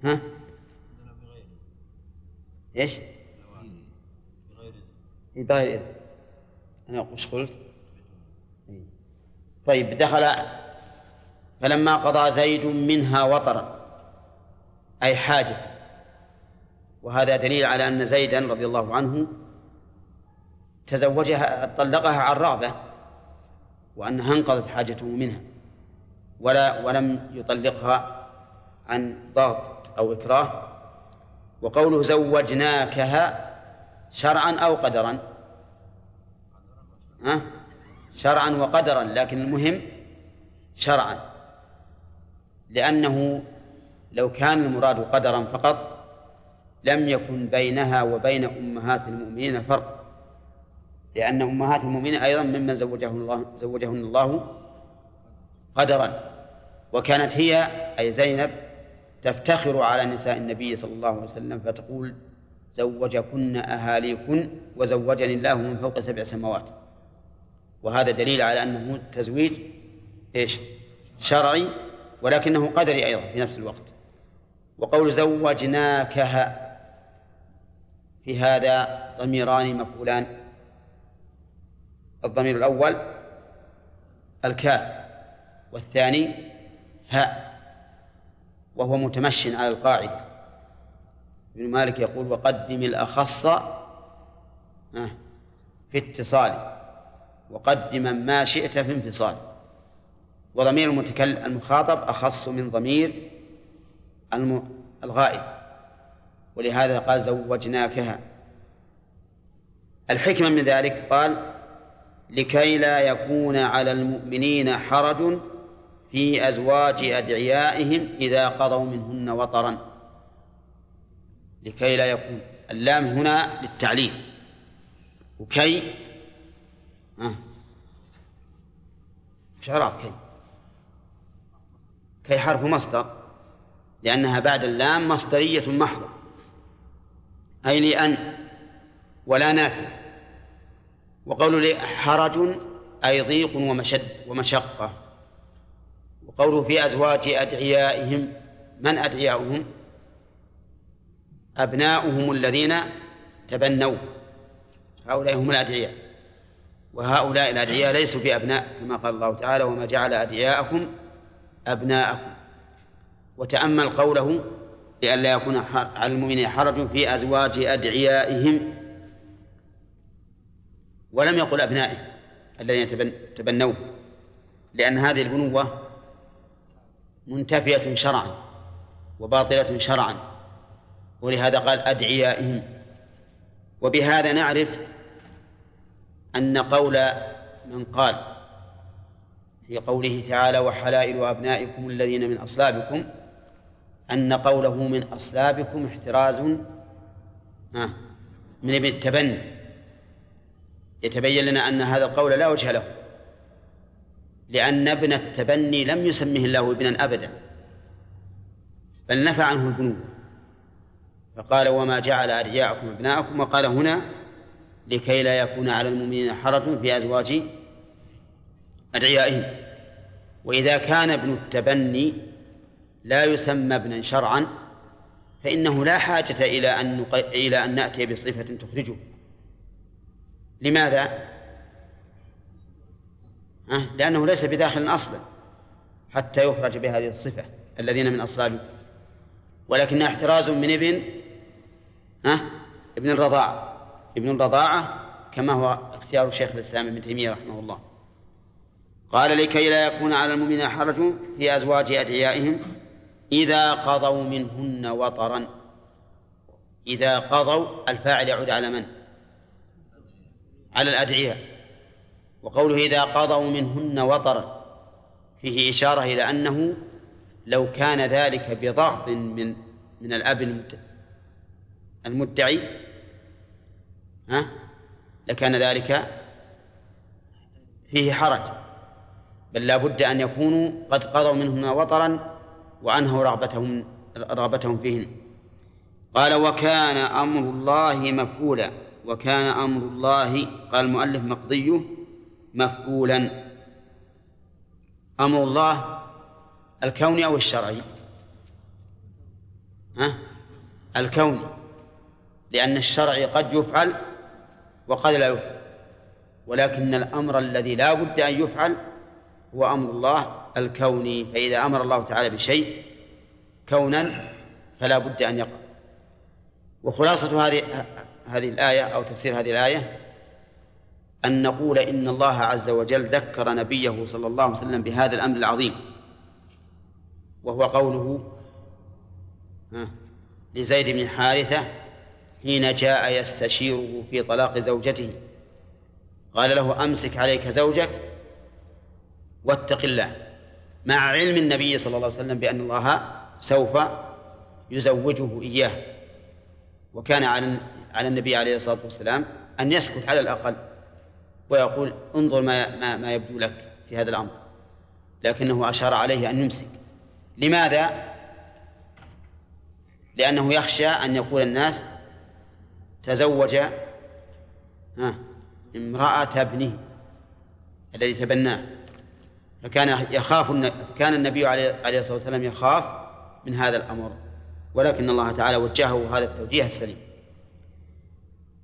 ها؟ إيش؟ بغير إذن أنا وش قلت؟ إيه. طيب دخل فلما قضى زيد منها وطرا أي حاجة وهذا دليل على أن زيدا رضي الله عنه تزوجها طلقها عن رغبة وأنها انقضت حاجته منها ولا ولم يطلقها عن ضغط أو إكراه وقوله زوجناكها شرعا أو قدرا. ها؟ شرعا وقدرا لكن المهم شرعا. لأنه لو كان المراد قدرا فقط لم يكن بينها وبين أمهات المؤمنين فرق. لأن أمهات المؤمنين أيضا ممن زوجهن الله زوجهن الله قدرا. وكانت هي أي زينب تفتخر على نساء النبي صلى الله عليه وسلم فتقول زوجكن أهاليكن وزوجني الله من فوق سبع سماوات. وهذا دليل على أنه تزويج إيش؟ شرعي ولكنه قدري أيضا في نفس الوقت. وقول زوجناكها في هذا ضميران مفعولان. الضمير الأول الكاف والثاني هاء وهو متمش على القاعدة. ابن مالك يقول وقدم الأخص في اتصال وقدم ما شئت في انفصال. وضمير المتكلم المخاطب أخص من ضمير الغائب. ولهذا قال زوجناكها. الحكمة من ذلك قال لكي لا يكون على المؤمنين حرج في أزواج أدعيائهم إذا قضوا منهن وطرا. لكي لا يكون اللام هنا للتعليل. وكي؟ آه. شعرات كي؟ كي حرف مصدر لأنها بعد اللام مصدرية محضة. أي لأن ولا نافع وقول حرج أي ضيق ومشد ومشقة. وقوله في أزواج أدعيائهم من أدعياؤهم؟ أبناؤهم الذين تبنوا. هؤلاء هم الأدعياء. وهؤلاء الأدعياء ليسوا بأبناء كما قال الله تعالى وما جعل أدعياءكم أبناءكم. وتأمل قوله لئلا يكون على المؤمنين حرج في أزواج أدعيائهم. ولم يقل أبنائه الذين تبنوه لأن هذه البنوة منتفية شرعا وباطلة شرعا. ولهذا قال أدعيائهم وبهذا نعرف أن قول من قال في قوله تعالى وحلائل أبنائكم الذين من أصلابكم أن قوله من أصلابكم احتراز من ابن التبني. يتبين لنا أن هذا القول لا وجه له لأن ابن التبني لم يسمه الله ابنا أبدا بل نفى عنه البنوة فقال وما جعل أدعياءكم أبناءكم وقال هنا لكي لا يكون على المؤمنين حرج في أزواج أدعيائهم وإذا كان ابن التبني لا يسمى ابنا شرعا فإنه لا حاجة إلى أن إلى أن نأتي بصفة تخرجه لماذا؟ أه؟ لأنه ليس بداخل أصلا حتى يخرج بهذه الصفة الذين من أصلابه ولكن احتراز من ابن أه؟ ابن الرضاعة ابن الرضاعة كما هو اختيار شيخ الإسلام ابن تيمية رحمه الله قال لكي لا يكون على المؤمنين حرج في أزواج أدعيائهم إذا قضوا منهن وطرا إذا قضوا الفاعل يعود على من؟ على الأدعياء وقوله إذا قضوا منهن وطرا فيه إشارة إلى أنه لو كان ذلك بضغط من من الأب المدعي ها؟ لكان ذلك فيه حرج. بل لا بد أن يكونوا قد قضوا منهن وطرا وأنهوا رغبتهم رغبتهم فيهن. قال وكان أمر الله مفعولا وكان أمر الله قال المؤلف مقضيه مفعولا. أمر الله الكوني أو الشرعي؟ ها؟ الكوني. لأن الشرعي قد يفعل وقد لا يفعل. ولكن الأمر الذي لا بد أن يفعل هو أمر الله الكوني. فإذا أمر الله تعالى بشيء كونا فلا بد أن يقع. وخلاصة هذه هذه الآية أو تفسير هذه الآية أن نقول إن الله عز وجل ذكر نبيه صلى الله عليه وسلم بهذا الأمر العظيم. وهو قوله لزيد بن حارثة حين جاء يستشيره في طلاق زوجته. قال له أمسك عليك زوجك واتق الله. مع علم النبي صلى الله عليه وسلم بأن الله سوف يزوجه إياه. وكان على النبي عليه الصلاة والسلام أن يسكت على الأقل ويقول انظر ما ما, ما يبدو لك في هذا الأمر. لكنه أشار عليه أن يمسك. لماذا؟ لأنه يخشى أن يقول الناس تزوج امرأة ابنه الذي تبناه. فكان يخاف كان النبي عليه الصلاة والسلام يخاف من هذا الأمر. ولكن الله تعالى وجهه هذا التوجيه السليم.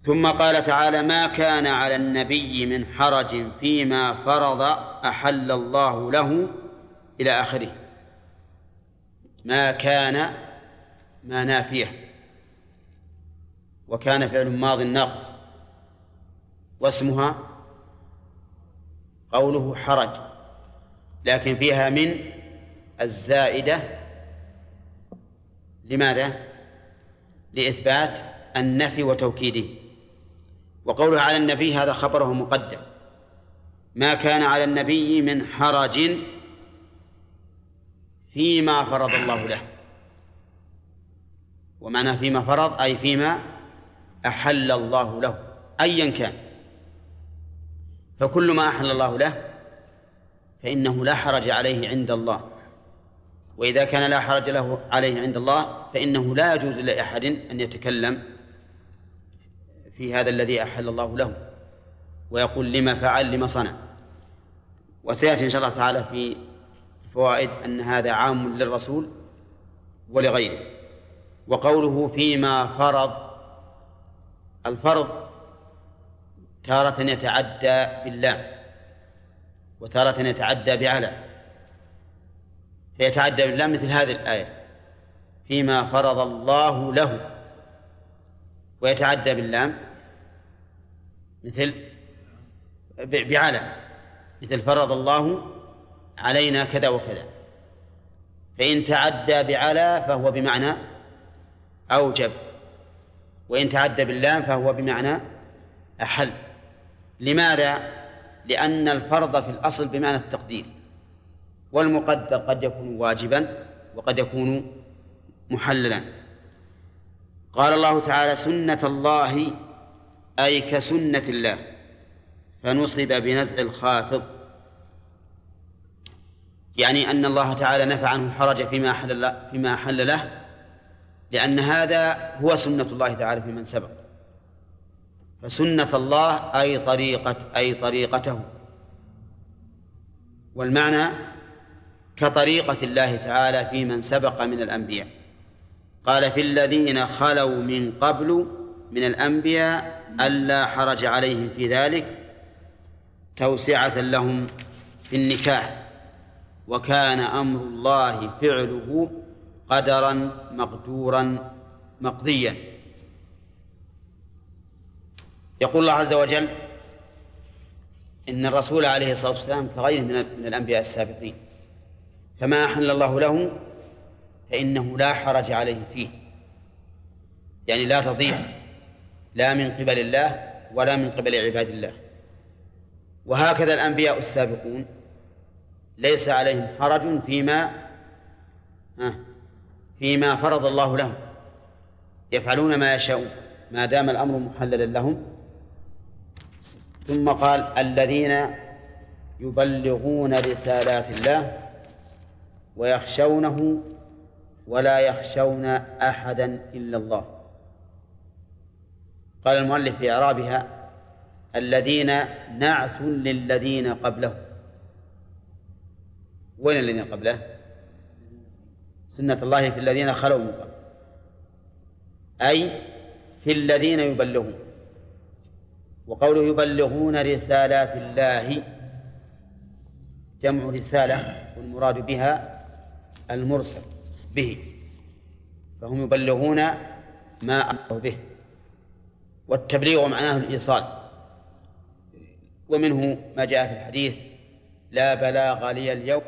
ثم قال تعالى ما كان على النبي من حرج فيما فرض أحل الله له إلى آخره. ما كان ما نافيه. وكان فعل ماض ناقص. واسمها قوله حرج لكن فيها من الزائدة لماذا؟ لإثبات النفي وتوكيده. وقوله على النبي هذا خبره مقدم. ما كان على النبي من حرج فيما فرض الله له. ومعنى فيما فرض أي فيما أحل الله له أيا كان. فكل ما أحل الله له فإنه لا حرج عليه عند الله. وإذا كان لا حرج له عليه عند الله فإنه لا يجوز لأحد أن يتكلم في هذا الذي أحل الله له ويقول لما فعل لما صنع. وسيأتي إن شاء الله تعالى في فوائد أن هذا عام للرسول ولغيره. وقوله فيما فرض الفرض تارة يتعدى بالله وتارة يتعدى بعلى فيتعدى بالله مثل هذه الآية فيما فرض الله له ويتعدى باللام مثل بعلى مثل فرض الله علينا كذا وكذا فإن تعدى بعلى فهو بمعنى أوجب. وإن تعدى باللام فهو بمعنى أحل. لماذا؟ لأن الفرض في الأصل بمعنى التقدير. والمقدر قد يكون واجبا وقد يكون محللا. قال الله تعالى سنة الله أي كسنة الله. فنصب بنزع الخافض. يعني أن الله تعالى نفى عنه الحرج فيما حل فيما حل له لأن هذا هو سنة الله تعالى في من سبق. فسنة الله أي طريقة أي طريقته. والمعنى كطريقة الله تعالى في من سبق من الأنبياء. قال في الذين خلوا من قبل من الأنبياء ألا حرج عليهم في ذلك توسعة لهم في النكاح. وكان أمر الله فعله قدرا مقدورا مقضيا. يقول الله عز وجل إن الرسول عليه الصلاة والسلام كغيره من الأنبياء السابقين. فما أحل الله له فإنه لا حرج عليه فيه. يعني لا تضيع لا من قبل الله ولا من قبل عباد الله. وهكذا الأنبياء السابقون ليس عليهم حرج فيما فيما فرض الله لهم. يفعلون ما يشاءون. ما دام الأمر محللا لهم. ثم قال الذين يبلغون رسالات الله ويخشونه ولا يخشون أحدا إلا الله. قال المؤلف في إعرابها الذين نعت للذين قبله. وين الذين قبله؟ سنة الله في الذين خلوا. من قبل أي في الذين يبلغون. وقوله يبلغون رسالات الله. جمع رسالة والمراد بها المرسل به. فهم يبلغون ما أمروا به. والتبليغ معناه الإيصال. ومنه ما جاء في الحديث لا بلاغ لي اليوم